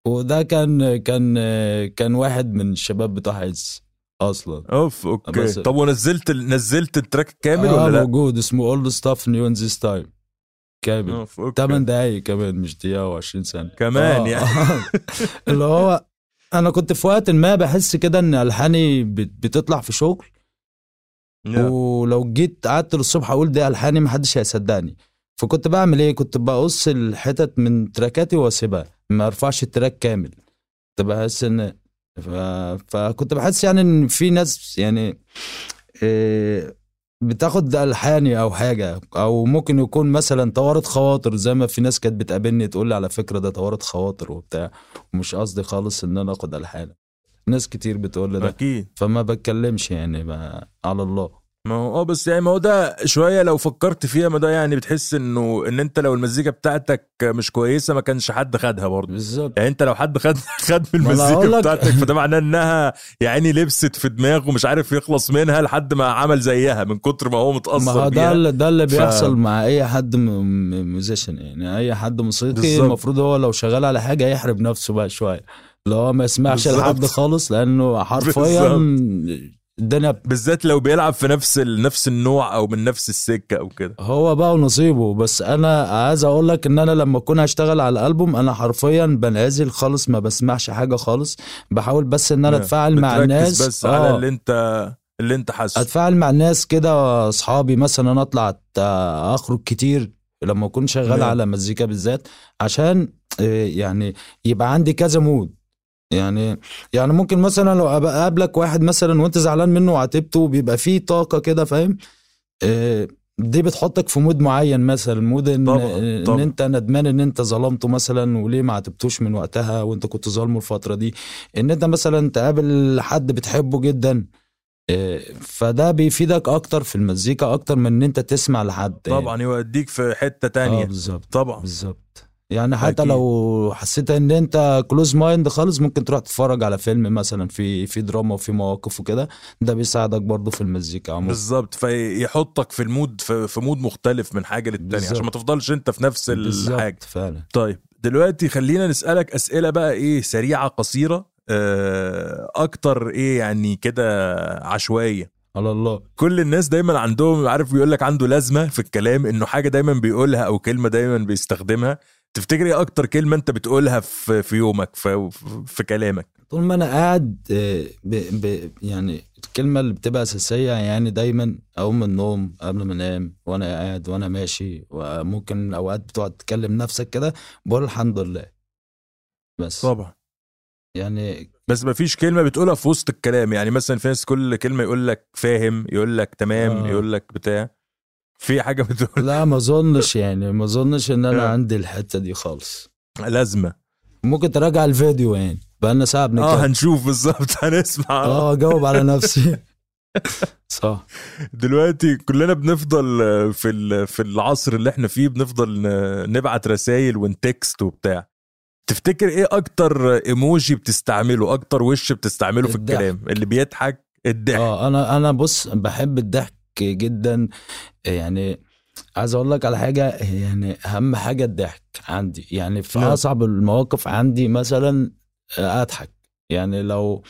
وده كان كان آه، كان واحد من الشباب بتوع عز أصلا أوف okay بس- طب ونزلت نزلت ال track كامل آه ولا لا؟ موجود اسمه old stuff new in this time كامل أوف، okay. 8 دقايق كمان مش دقيقة و20 ثانية كمان آه. يعني. (laughs) اللي هو أنا كنت في وقت ما بحس كده إن ألحاني بت- بتطلع في شغل يا. ولو جيت قعدت للصبح أقول دي ألحاني محدش هيصدقني فكنت بعمل إيه؟ كنت بقص الحتت من تراكاتي وأسيبها ما أرفعش التراك كامل كنت بحس إن ف... فكنت بحس يعني إن في ناس يعني إيه بتاخد الحاني أو حاجة أو ممكن يكون مثلا توارد خواطر زي ما في ناس كانت بتقابلني تقول لي على فكرة ده توارد خواطر وبتاع ومش قصدي خالص إن أنا آخد ألحان. ناس كتير بتقول لي ده. أكيد. فما بتكلمش يعني ما على الله. ما هو آه بس يعني ما هو ده شوية لو فكرت فيها ما ده يعني بتحس إنه إن أنت لو المزيكا بتاعتك مش كويسة ما كانش حد خدها برضه. بالظبط. يعني أنت لو حد خد (laughs) خد من ما المزيكا بتاعتك فده معناه إنها يعني لبست في دماغه ومش عارف يخلص منها لحد ما عمل زيها من كتر ما هو ما متاثر هو ده اللي ده اللي ف- بيحصل مع أي حد ميوزيشن يعني. أي حد موسيقي. المفروض هو لو شغال على حاجة يحرب نفسه بقى شوية. اللي هو ما يسمعش. لحد خالص لأنه (laughs) حرفيا الدنيا بالذات لو بيلعب في نفس ال... نفس النوع أو من نفس السكة أو كده. هو بقى ونصيبه بس أنا عايز أقول لك إن أنا لما أكون هشتغل على الألبوم أنا حرفيا بنعزل خالص ما بسمعش حاجة خالص. بحاول بس إن أنا أتفاعل مع الناس. بس على اللي أنت اللي أنت حاسه. أتفاعل مع الناس كده أصحابي مثلا أطلع أت- أخرج كتير لما أكون شغال نعم. على مزيكا بالذات عشان آه، يعني يبقى عندي كذا mood يعني يعني ممكن مثلا لو أقابلك واحد مثلا وأنت زعلان منه وعاتبته بيبقى فيه طاقة كده فاهم؟ آه، دي بتحطك في mood معين مثلا mood إن, طبعاً، إن طبعاً. أنت ندمان إن أنت ظلمته مثلا وليه ما عاتبتوش من وقتها وأنت كنت ظالمه الفترة دي. إن أنت مثلا تقابل حد بتحبه جدا إيه، فده بيفيدك أكتر في المزيكا أكتر من إن أنت تسمع لحد يعني. طبعا يوديك في حتة تانية. بالظبط طبعا. بالظبط. يعني حتى أكيد. لو حسيت إن أنت closed mind خالص ممكن تروح تتفرج على فيلم مثلا في في دراما وفي مواقف وكده. ده بيساعدك برضه في المزيكا عموما. بالظبط. فيحطك في ال mood في, في mood مختلف من حاجة بالظبط. عشان ما تفضلش أنت في نفس الحاجة. فعلا. طيب دلوقتي خلينا نسألك أسئلة بقى إيه سريعة قصيرة آه، أكتر إيه يعني كده عشوائية. على الله. كل الناس دايما عندهم عارف بيقول لك عنده لازمة في الكلام إنه حاجة دايما بيقولها أو كلمة دايما بيستخدمها. تفتكر إيه أكتر كلمة انت بتقولها في في يومك في, في كلامك؟ طول ما أنا قاعد آه، ب... ب... يعني الكلمة اللي بتبقى أساسية يعني دايما أقوم من النوم قبل ما أنام وأنا قاعد وأنا ماشي وممكن أوقات بتقعد تكلم نفسك كده بقول الحمد لله. بس. طبعا. يعني بس ما فيش كلمة بتقولها في وسط الكلام يعني مثلا في ناس كل كلمة يقول لك فاهم يقول لك تمام آه. يقول لك بتاع. في حاجة بتقول؟ لا ما أظنش يعني ما أظنش إن أنا آه. عندي الحتة دي خالص. لازمة. ممكن تراجع الفيديو يعني بقالنا ساعة آه بنتكلم هنشوف بالظبط (laughs) هنسمع. آه اجاوب على نفسي. (laughs) صح. دلوقتي كلنا بنفضل في في العصر اللي إحنا فيه بنفضل نبعت رسائل ونتكست وبتاع. تفتكر إيه أكتر إيموجي بتستعمله؟ أكتر وش بتستعمله في الضحك. الكلام؟ اللي بيضحك الضحك. آه أنا أنا بص بحب الضحك جدا. يعني عايز أقول لك على حاجة يعني أهم حاجة الضحك عندي. يعني في نعم. أصعب المواقف عندي مثلا آه، أضحك. يعني لو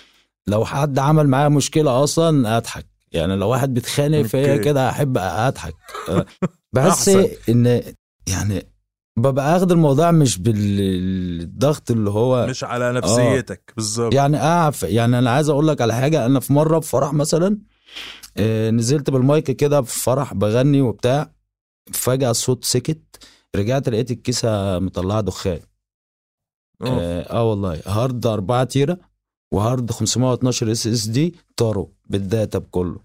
لو حد عمل معايا مشكلة أصلا أضحك. يعني لو واحد بيتخانق فيا. كده أحب أضحك. آه، (laughs) بحس. إن يعني ببقى أخد الموضوع مش بالضغط اللي هو مش على نفسيتك. بالظبط. يعني اعرف يعني أنا عايز أقول لك على حاجة. أنا في مرة في فرح مثلا آه، نزلت بالمايك كده في فرح بغني وبتاع. فجأة الصوت سكت. رجعت لقيت الكيسة مطلعة دخان. أوف. آه, آه والله. hard 4 tera و hard 512 SSD طاروا بال data بكله.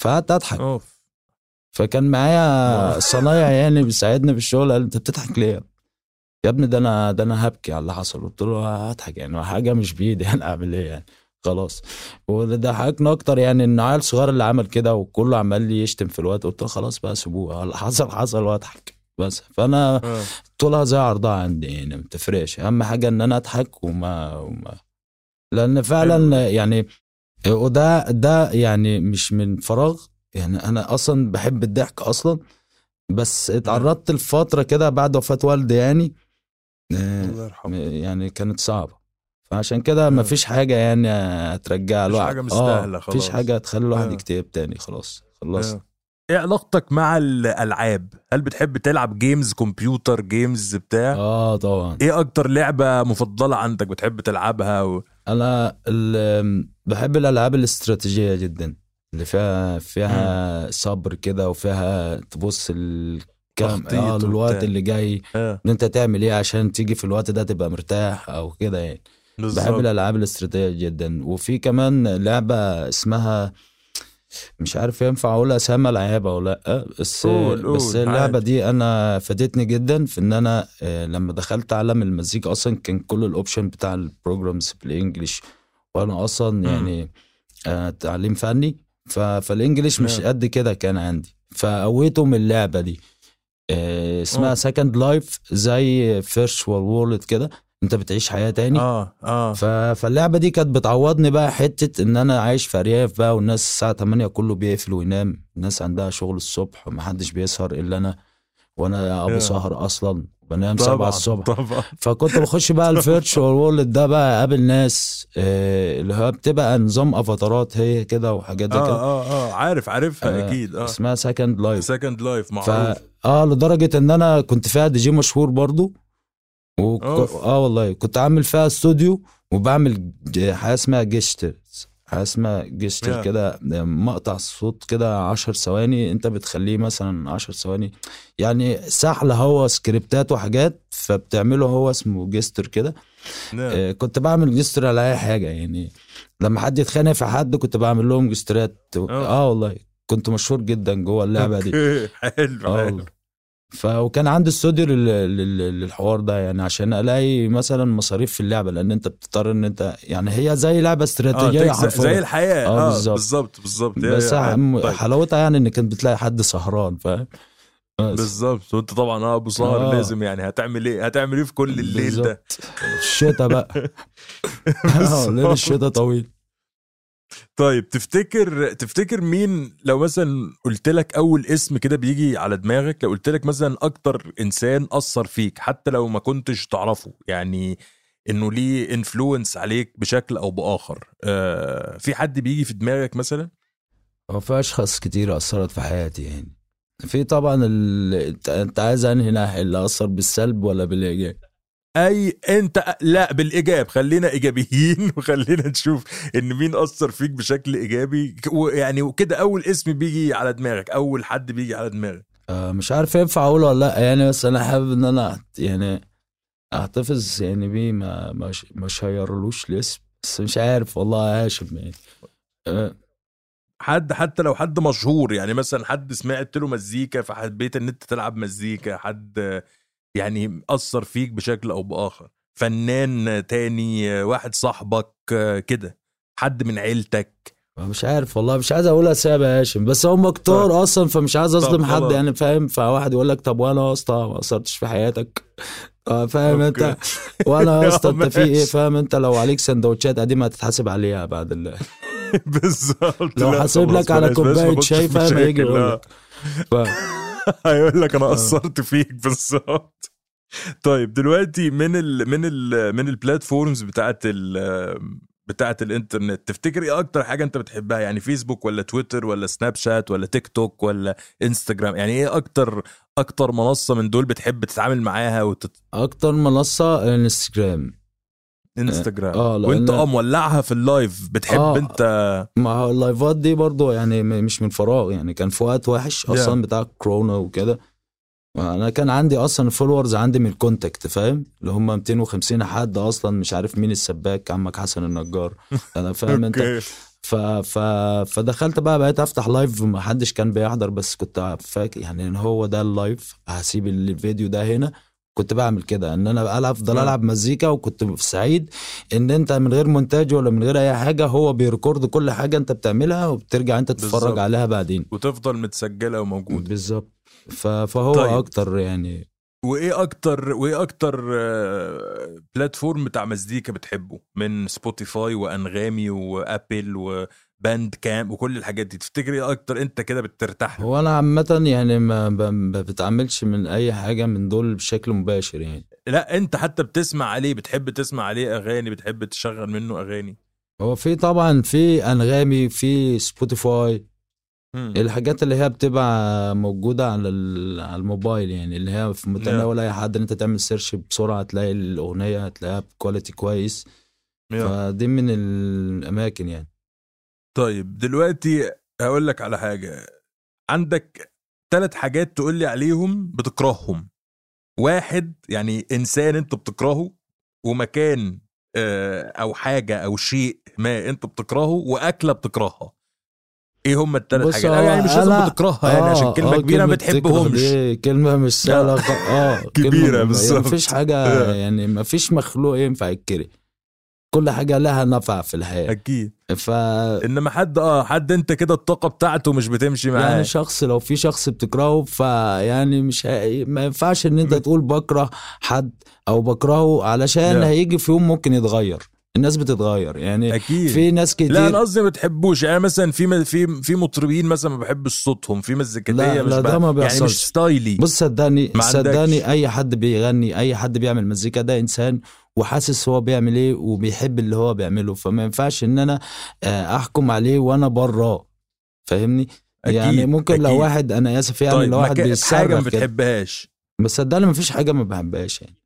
فقعدت أضحك. أوف. فكان معايا صنايع يعني بيساعدني في الشغل. قال أنت بتضحك ليه؟ يا ابني؟ ده أنا ده أنا هبكي على اللي حصل. قلت له هضحك يعني حاجة مش بإيدي. (laughs) أنا أعمل إيه يعني؟ خلاص. ضحكنا أكتر يعني إن عيل صغير اللي عمل كده وكله عمال لي يشتم في الوقت قلت له خلاص بقى سيبوه. اللي (laughs) حصل حصل وأضحك بس. فأنا آه. طولها زي عرضها عندي يعني ما تفرقش أهم حاجة إن أنا أضحك وما, وما. لأن فعلا يعني وده ده يعني مش من فراغ. يعني أنا أصلا بحب الضحك أصلا. بس اتعرضت لفترة كده بعد وفاة والدي يعني آه، الله يرحمه. يعني كانت صعبة. فعشان كده آه. مفيش حاجة يعني هترجع مفيش الواحد حاجة مستاهلة مفيش خلاص. حاجة تخلي الواحد آه. يكتئب تاني خلاص خلصت آه. إيه علاقتك مع الألعاب هل بتحب تلعب games computer games بتاع آه طبعا إيه أكتر لعبة مفضلة عندك بتحب تلعبها و... أنا بحب الألعاب الاستراتيجية جدا اللي فيها فيها صبر كده وفيها تبص الكام آه وبتاع. اللي جاي آه. إن أنت تعمل إيه عشان تيجي في الوقت ده تبقى مرتاح أو كده يعني بحب بالظبط. الألعاب الاستراتيجية جدا. وفي كمان لعبة اسمها مش عارف ينفع أقول اسامي العاب أو لأ. بس قول- قول، بس اللعبة عادي. دي أنا فادتني جدا في إن أنا آه، لما دخلت عالم المزيكا أصلا كان كل ال option بتاع ال programs بال English وأنا أصلا يعني آه، تعليم فني. ف- فال English مش. قد كده كان عندي. فقويته من اللعبة دي. آه، اسمها. Second Life زي virtual world كده. انت بتعيش حياة تاني. آه آه. ف... فاللعبة دي كانت بتعوضني بقى حتة إن أنا عايش في أرياف بقى والناس الساعة 8 كله بيقفل وينام. الناس عندها شغل الصبح ومحدش بيسهر إلا أنا وأنا أبو. سهر أصلا بنام 7 طبعا الصبح. طبعا. فكنت بخش بقى (laughs) ال virtual world ده بقى أقابل ناس آه، اللي هو بتبقى نظام أفاتارات هي كده وحاجات زي آه كده. آه آه. عارف عارفها آه، أكيد آه. اسمها Second Life Second Life ف معروف. آه لدرجة إن أنا كنت فيها دي جي مشهور برضو. وك... آه والله كنت عامل فيها استوديو وبعمل حاجة اسمها gesture حاجة اسمها Yeah. كده مقطع صوت كده عشر ثواني انت بتخليه مثلا عشر ثواني. يعني سحل هو سكريبتات وحاجات فبتعمله هو اسمه gesture كده. آه، كنت بعمل gesture على أي حاجة. يعني لما حد يتخانق في حد كنت بعمل لهم جسترات آه والله كنت مشهور جدا جوه اللعبة دي. (laughs) حلو آه حلو. ف وكان عندي استوديو لل... لل... للحوار ده يعني عشان الاقي مثلا مصاريف في اللعبة لأن انت بتضطر ان انت يعني هي زي لعبة استراتيجية حرفيا زي الحياة. آه، آه بالظبط. بالظبط بالظبط. بس طيب. حلاوتها يعني إن كنت بتلاقي حد سهران فاهم؟ بالظبط. وأنت طبعا آه أبو سهر آه. لازم يعني هتعمل إيه؟ هتعمل إيه في كل الليل ده؟ بالظبط. الشتاء بقى. (laughs) آه ليل الشتاء طويل. طيب تفتكر تفتكر مين لو مثلا قلت لك أول اسم كده بيجي على دماغك لو قلت لك مثلا أكتر إنسان أثر فيك حتى لو ما كنتش تعرفه يعني إنه ليه انفلونس عليك بشكل أو بآخر آه في حد بيجي في دماغك مثلا؟ هو في أشخاص كتير أثرت في حياتي يعني. في طبعا أنت عايز أنهي ناحية اللي أثر بالسلب ولا بالإيجاب؟ أي أنت لا بالإيجاب. خلينا إيجابيين (laughs) وخلينا نشوف إن مين أثر فيك بشكل إيجابي. ويعني وكده أول اسم بيجي على دماغك أول حد بيجي على دماغك. آه، مش عارف ينفع أقوله ولا لأ. يعني بس أنا حابب إن أنا يعني أحتفظ. يعني بيه ما مش مش هيرلوش الاسم. بس مش عارف والله هاشم يعني. آه، حد حتى لو حد مشهور. يعني مثلا حد سمعت له مزيكا فحبيت إن أنت تلعب مزيكا. حد يعني اثر فيك بشكل أو بآخر. فنان تاني واحد صاحبك كده حد من عيلتك. مش عارف والله مش عايز أقول أسامي يا هاشم بس هم كتار أصلا فمش عايز اظلم حد. يعني فاهم؟ فواحد يقول لك طب وأنا يا اسطى ما أثرتش في حياتك. آه، فاهم أنت؟ وأنا يا اسطى (laughs) أنت في إيه. فاهم أنت؟ لو عليك سندوتشات قديمة هتتحاسب عليها بعد ال... (laughs) بالظبط. لو حاسب لك على كوباية شاي فاهم؟ هيجي يقول. لك. (laughs) هيقول لك أنا آه. قصرت فيك بالظبط. طيب دلوقتي من ال من ال من البلاتفورمز بتاعت ال بتاعت الإنترنت تفتكر إيه أكتر حاجة أنت بتحبها؟ يعني فيسبوك ولا تويتر ولا سناب شات ولا تيك توك ولا انستجرام يعني إيه أكتر أكتر منصة من دول بتحب تتعامل معاها وتت... أكتر منصة الانستجرام انستجرام آه، لأن- وانت آه مولعها في ال live بتحب آه. انت؟ هو اللايفات دي برضو يعني مش من فراغ يعني كان في وقت وحش أصلا Yeah. بتاع كورونا وكده. أنا كان عندي أصلا followers عندي من ال contact فاهم؟ اللي هم 250 حد أصلا مش عارف مين السباك عمك حسن النجار. أنا فاهم (laughs) أنت؟ ف... ف... فدخلت بقى بقيت أفتح live ما حدش كان بيحضر بس كنت فاكر يعني إن هو ده ال live هسيب الفيديو ده هنا. كنت بعمل كده إن أنا أفضل نعم. ألعب مزيكا وكنت سعيد إن أنت من غير مونتاج ولا من غير أي حاجة هو بي record كل حاجة أنت بتعملها وبترجع أنت تتفرج بالظبط. عليها بعدين وتفضل متسجلة وموجودة بالظبط. فهو طيب. أكتر يعني وإيه أكتر وإيه أكتر آه، platform بتاع مزيكا بتحبه من Spotify وأنغامي و Apple و Bandcamp وكل الحاجات دي. تفتكر إيه أكتر أنت كده بترتاح هو أنا عامة يعني ما, ب... ما بتعملش من أي حاجة من دول بشكل مباشر يعني. لا أنت حتى بتسمع عليه بتحب تسمع عليه أغاني بتحب تشغل منه أغاني. هو في طبعا في أنغامي في Spotify. الحاجات اللي هي بتبقى موجودة على على الموبايل يعني اللي هي في متناول أي حد إن أنت تعمل search بسرعة تلاقي الأغنية هتلاقيها ب quality كويس. فدي من الأماكن يعني. طيب دلوقتي هقول لك على حاجة. عندك ثلاث حاجات تقول لي عليهم بتكرههم. واحد يعني إنسان انت بتكرهه ومكان آه، أو حاجة أو شيء ما انت بتكرهه وأكلة بتكرهها. إيه هم الثلاث حاجات؟ أو يعني مش لازم أنا- بتكرهها يعني عشان كلمة آه، كبيرة ما بتحبهمش. دي كلمة مش سهلة خ- آه (laughs) كلمة- بالظبط. يعني مفيش حاجة (laughs) آه. يعني مفيش مخلوق ينفع يتكره. كل حاجة لها نفع في الحياة. أكيد. ف إنما حد آه حد أنت كده الطاقة بتاعته مش بتمشي معاه يعني شخص لو في شخص بتكرهه فيعني مش. ما ينفعش إن أنت تقول بكره حد أو بكرهه علشان لا. هيجي في يوم ممكن يتغير. الناس بتتغير. يعني أكيد. في ناس كتير لا أنا قصدي ما بتحبوش يعني مثلا في في في مطربين مثلا ما بحبش صوتهم. في مزيكاتيه لا، مش لا، ده ما يعني بيحصلش. مش ستايلي. بص صدقني. صدقني أي حد بيغني أي حد بيعمل مزيكا ده إنسان وحاسس هو بيعمل إيه وبيحب اللي هو بيعمله. فما ينفعش ان أنا آه، احكم عليه وأنا براه. فاهمني؟ أكيد، يعني ممكن لو أكيد. واحد أنا آسف يعني طيب لو واحد مكا- حاجة ما بيتصرف بتحبهاش. بس صدقني مفيش حاجة ما بحبهاش يعني.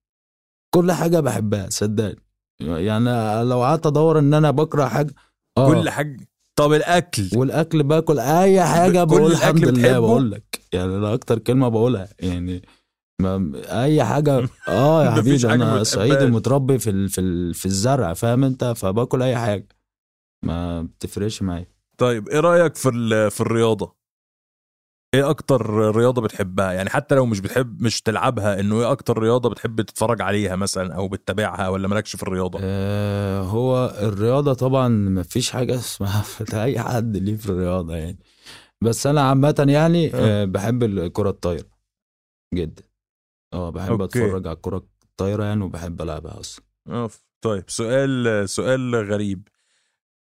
كل حاجة بحبها صدقني. يعني لو قعدت أدور إن أنا بكره حاجة آه. كل حاجة. طب الأكل؟ والأكل باكل أي حاجة بقول الحمد لله؟ بقول لك. يعني ده أكتر كلمة بقولها يعني. ما اي حاجة آه يا (laughs) حبيبي أنا. صعيدي متربي في ال- في ال- في الزرع فاهم أنت؟ فباكل أي حاجة. ما بتفرقش معايا. طيب إيه رأيك في ال- في الرياضة؟ إيه أكتر رياضة بتحبها؟ يعني حتى لو مش بتحب مش تلعبها إنه إيه أكتر رياضة بتحب تتفرج عليها مثلا أو بتتابعها ولا مالكش في الرياضة؟ آه هو الرياضة طبعا ما فيش حاجة اسمها (laughs) اي حد ليه في الرياضة يعني. بس أنا عامة يعني آه. بحب الكره الطايرة جدا. آه بحب أوكي. أتفرج على الكرة الطايرة يعني وبحب ألعبها أصلا. أوف. طيب سؤال سؤال غريب.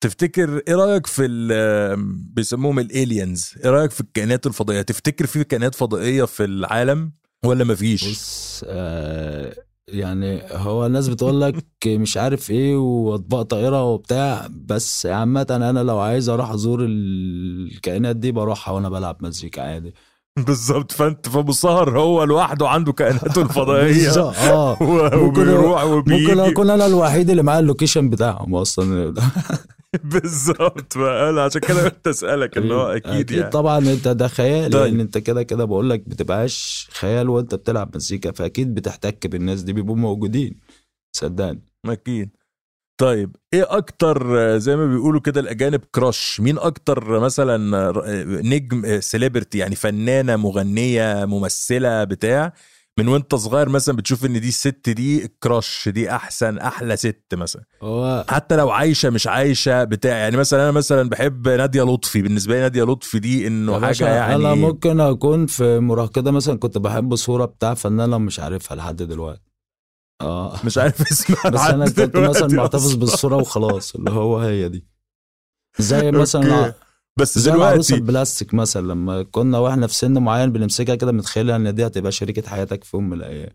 تفتكر إيه رأيك في ال- بيسموهم الالينز إيه رأيك في الكائنات الفضائية؟ تفتكر في كائنات فضائية في العالم ولا مفيش بص آه يعني هو الناس بتقول لك مش عارف إيه وأطباق طائرة وبتاع بس عامة أنا لو عايز أروح أزور الكائنات دي بروحها وأنا بلعب مزيكا عادي. (laughs) بالظبط فانت فابو سهر هو لوحده عنده كائناته الفضائية. آه. (laughs) ممكن وبيروح ممكن وبيجي اكون أنا الوحيد اللي معاه اللوكيشن بتاعهم أصلا. (laughs) بالظبط فانا عشان كده قلت أسألك ان هو أكيد, أكيد يعني. طبعا أنت ده خيال طيب. لأن أنت كده كده بقول لك بتبقاش خيال وأنت بتلعب مزيكا فأكيد بتحتك بالناس دي بيبقوا موجودين. صدقني. أكيد. طيب إيه أكتر زي ما بيقولوا كده الأجانب كراش مين أكتر مثلا نجم celebrity يعني فنانة مغنية ممثلة بتاع من وأنت صغير مثلا بتشوف إن دي الست دي crush دي أحسن أحلى ست مثلا؟ هو حتى لو عايشة مش عايشة بتاع يعني مثلا أنا مثلا بحب نادية لطفي بالنسبة لي نادية لطفي دي إنه حاجة يعني أنا ممكن أكون في مراهقة مثلا كنت بحب صورة بتاع فنانة مش عارفها لحد دلوقتي. آه. مش عارف (laughs) اسمها بس أنا كنت مثلا محتفظ. بالصورة وخلاص اللي هو هي دي. زي (laughs) مثلا. بس زي دلوقتي البلاستيك مثلا لما كنا وإحنا في سن معين بنمسكها كده متخيلها إن دي هتبقى شريكة حياتك في يوم من الأيام.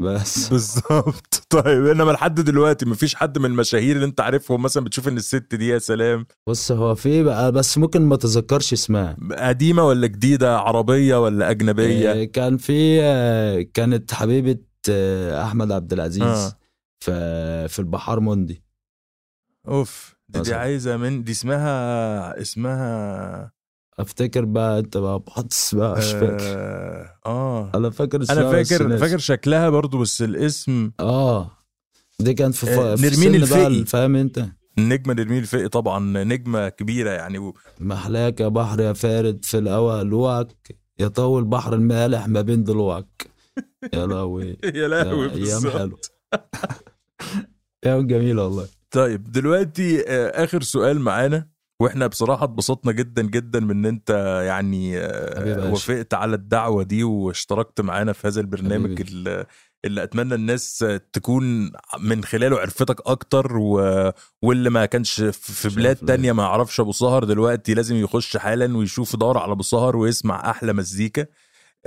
بس. بالظبط. (laughs) طيب إنما لحد دلوقتي مفيش حد من المشاهير اللي أنت عارفهم مثلا بتشوف إن الست دي يا سلام؟ بص هو في بقى بس ممكن ما تذكرش اسمها. قديمة ولا جديدة عربية ولا أجنبية؟ آه، كان في آه، كانت حبيبة أحمد عبد العزيز آه. في في البحار موندي أوف دي, دي. عايزة من دي اسمها اسمها أفتكر بقى أنت بقى بحط اسمها مش فاكر آه, آه. أنا فاكر أنا فاكر. فاكر شكلها برضو بس الاسم آه دي كانت في, آه، في نرمين بقى الفقي. فاهم أنت النجمه نرمين الفقي طبعا نجمة كبيرة يعني و... محلاك يا بحر يا فارد في الهوى لوعك يطول بحر المالح ما بين ضلوعك يا لهوي (laughs) يا لهوي يا أيام. حلوة (laughs) أيام جميلة والله طيب دلوقتي آه، آخر سؤال معانا وإحنا بصراحة اتبسطنا جدا جدا من إن أنت يعني آه،. وافقت على الدعوة دي واشتركت معانا في هذا البرنامج حبيبي. اللي أتمنى الناس تكون من خلاله عرفتك أكتر و... واللي ما كانش في بلاد تانية ما يعرفش أبو سهر دلوقتي لازم يخش حالا ويشوف يدور على أبو سهر ويسمع أحلى مزيكا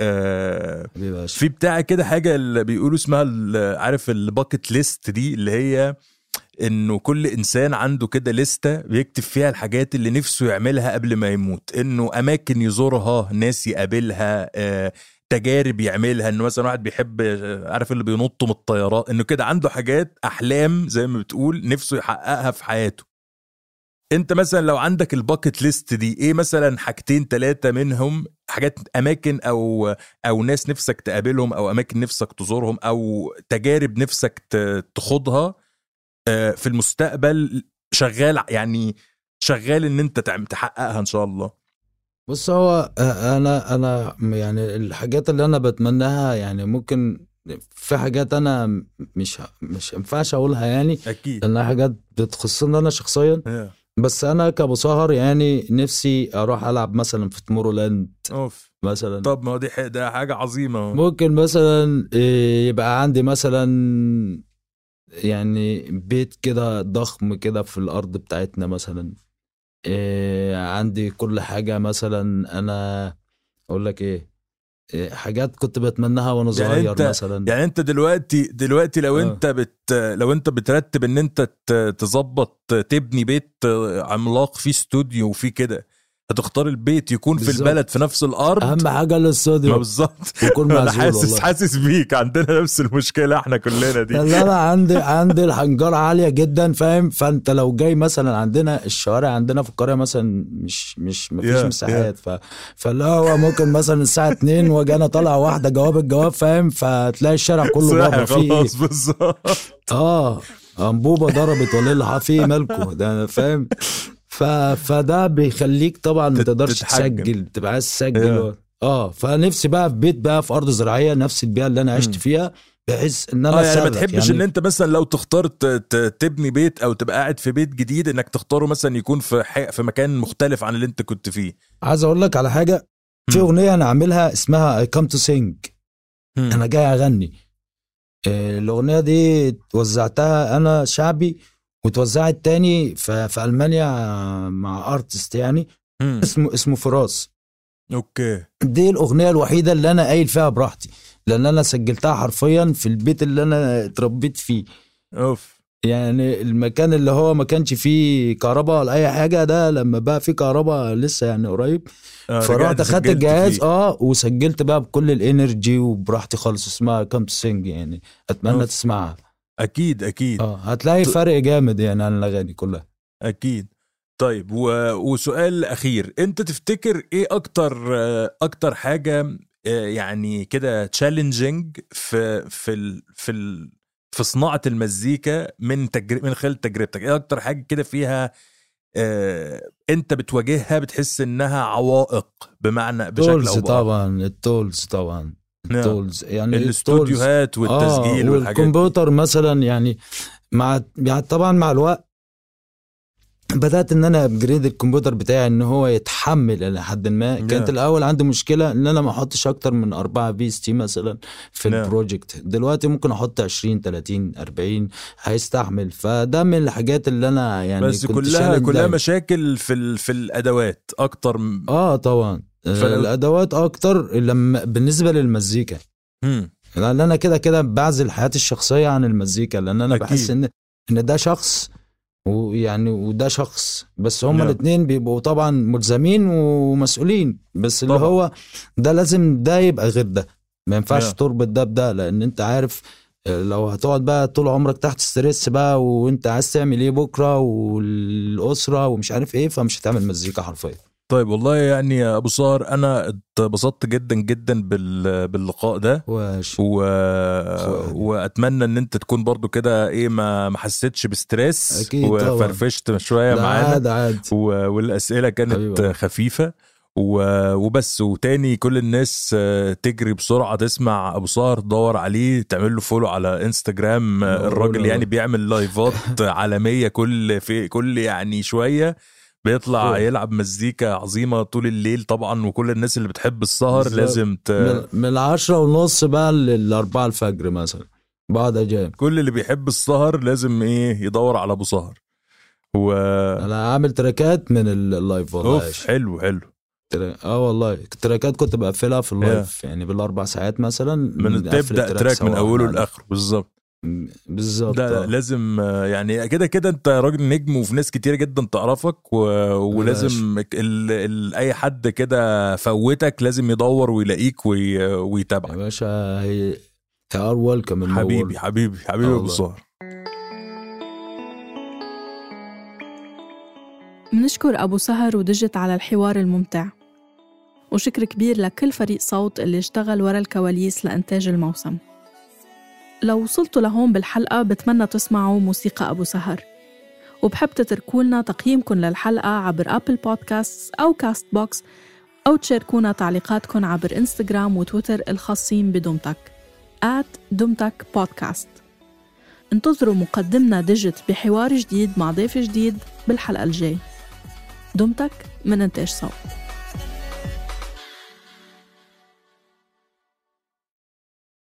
آه في بتاع كده حاجة اللي بيقولوا اسمها عارف ال bucket list دي اللي هي إنه كل إنسان عنده كده لستة بيكتب فيها الحاجات اللي نفسه يعملها قبل ما يموت. إنه أماكن يزورها ناس يقابلها آه، تجارب يعملها. إنه مثلا واحد بيحب آه، عارف اللي بينطوا من الطيارات إنه كده عنده حاجات أحلام زي ما بتقول نفسه يحققها في حياته. انت مثلا لو عندك ال bucket list دي إيه مثلا حاجتين ثلاثة منهم حاجات أماكن أو أو ناس نفسك تقابلهم أو أماكن نفسك تزورهم أو تجارب نفسك تخوضها آه، في المستقبل شغال يعني شغال إن أنت تحققها إن شاء الله. بص هو آه، أنا أنا يعني الحاجات اللي أنا بتمناها يعني ممكن في حاجات أنا مش مش ينفعش أقولها يعني أكيد. لأنها حاجات بتخصني أنا شخصيا. آه. بس أنا كأبو سهر يعني نفسي أروح ألعب مثلا في Tomorrowland أوف. مثلا. طب ما هو دي ده حاجة عظيمة. ممكن مثلا إيه، يبقى عندي مثلا يعني بيت كده ضخم كده في الأرض بتاعتنا مثلا. إيه، عندي كل حاجة مثلا. أنا أقول لك إيه حاجات كنت بتمناها وأنا يعني صغير أنت- مثلا يعني أنت دلوقتي دلوقتي لو آه. أنت بت لو أنت بترتب إن أنت تظبط تبني بيت عملاق فيه استوديو وفيه كده هتختار البيت يكون في بالظبط. البلد في نفس الأرض؟ أهم حاجة ما الاستوديو بالظبط. يكون (laughs) أنا حاسس والله. حاسس بيك. عندنا نفس المشكلة إحنا كلنا دي. لا لا (laughs) عندي عندي الحنجرة عالية جدا فاهم؟ فأنت لو جاي مثلا عندنا الشوارع عندنا في القرية مثلا مش مش مفيش Yeah, مساحات ف فاللي هو ممكن مثلا الساعة 2 وأجي أنا طالع واحدة جواب الجواب فاهم؟ فتلاقي الشارع كله بره فيه. خلاص بالظبط. آه انبوبه ضربت ولا اللي فيه مالكو ده فاهم؟ ف... فده بيخليك طبعا ما تقدرش. تسجل تبقى عايز تسجل آه فنفسي بقى في بيت بقى في أرض زراعية نفس البيئة اللي أنا عشت. فيها بحيث إن أنا آه يعني ما. تحبش إن أنت مثلا لو تختار تبني بيت أو تبقى قاعد في بيت جديد إنك تختاره مثلا يكون في ح- في مكان مختلف عن اللي أنت كنت فيه عايز أقول لك على حاجة في. أغنية أنا عاملها اسمها come to sing مم. أنا جاي أغني آه، الأغنية دي وزعتها أنا شعبي وتوزعت تاني في, في ألمانيا مع artist يعني مم. اسمه اسمه فراس okay دي الأغنية الوحيدة اللي أنا قايل فيها براحتي لأن أنا سجلتها حرفيا في البيت اللي أنا اتربيت فيه أوف يعني المكان اللي هو ما كانش فيه كهرباء ولا أي حاجة ده لما بقى فيه كهرباء لسه يعني قريب آه، فرحت أخدت الجهاز فيه. آه وسجلت بقى بكل ال energy وبراحتي خالص اسمها كام سينج يعني أتمنى أوف. تسمعها أكيد أكيد. آه هتلاقي ت- فرق جامد يعني عن الأغاني كلها. أكيد. طيب و... وسؤال أخير. أنت تفتكر إيه أكتر أكتر حاجة آه، يعني كده challenging في في ال... في ال... في صناعة المزيكا من تجر... من خلال تجربتك؟ إيه أكتر حاجة كده فيها آه، أنت بتواجهها بتحس إنها عوائق بمعنى بشكل أو طبعا ال tools طبعا. نعم. ال tools يعني الاستوديوهات والتسجيل آه والحاجات والكمبيوتر مثلا يعني مع يعني طبعا مع الوقت بدأت إن أنا a upgrade الكمبيوتر بتاعي إن هو يتحمل إلى حد ما كانت Yeah. الأول عندي مشكلة إن أنا ما أحطش أكتر من أربعة VST مثلا في Yeah. ال project دلوقتي ممكن أحط 20 30 40 هيستحمل فده من الحاجات اللي أنا يعني بس كنت كلها كلها دايما. مشاكل في. في الأدوات أكتر م... آه طبعا. الادوات أكتر لما بالنسبة للمزيكا مم. لأن أنا كده كده بعزل حياتي الشخصية عن المزيكا لأن أنا أكيد. بحس ان إن ده شخص ويعني وده شخص بس هما نعم. الاثنين بيبقوا طبعا ملزمين ومسؤولين بس اللي طبعا. هو ده لازم ده يبقى غير ده ما ينفعش نعم. تربط ده بده لأن أنت عارف آه، لو هتقعد بقى طول عمرك تحت stress بقى وأنت عايز تعمل إيه بكرة والأسرة ومش عارف إيه فمش هتعمل مزيكا حرفيا طيب والله يعني يا أبو سهر أنا اتبسطت جدا جدا بال... باللقاء ده. وش. و... وأتمنى إن أنت تكون برضو كده إيه ما ما حسيتش ب stress. أكيد طبعا. وفرفشت شوية معانا. عاد عاد. و... والأسئلة كانت حبيبي. خفيفة. و... وبس. وتاني كل الناس آه، تجري بسرعة تسمع أبو صار تدور عليه تعمل له فولو على انستجرام الراجل. يعني بيعمل لايفات (laughs) عالمية كل في كل يعني شوية. بيطلع أوه. يلعب مزيكا عظيمة طول الليل طبعا وكل الناس اللي بتحب السهر بالظبط. لازم ت... من, العشرة ونص بقى للأربعة الفجر مثلا بعد أجام كل اللي بيحب السهر لازم إيه يدور على أبو سهر و أنا عامل tracks ات من ال- ال live والله أوف. حلو حلو آه والله tracks ات كنت بقفلها في ال live يعني بالأربع ساعات مثلا من تبدأ track من أوله. لآخره بالظبط بالظبط. لا لا. لازم يعني كده كده انت راجل نجم وفي ناس كتير جدا تعرفك و... ولازم ال... ال... أي حد كده فوتك لازم يدور ويلاقيك وي... يا ويتابعك باشا you're welcome حبيبي حبيبي حبيبي أبو. سهر منشكر أبو سهر ودجت على الحوار الممتع. وشكر كبير لكل فريق صوت اللي اشتغل ورا الكواليس لإنتاج الموسم. لو وصلتوا لهون بالحلقة بتمنى تسمعوا موسيقى أبو سهر. وبحب تتركولنا تقييمكم للحلقة عبر Apple Podcasts أو Castbox أو تشاركونا تعليقاتكم عبر إنستغرام وتويتر الخاصين بدمتك at دمتك بودكاست انتظروا مقدمنا ديجيت بحوار جديد مع ضيف جديد بالحلقة الجاي. دمتك من إنتاج صوت.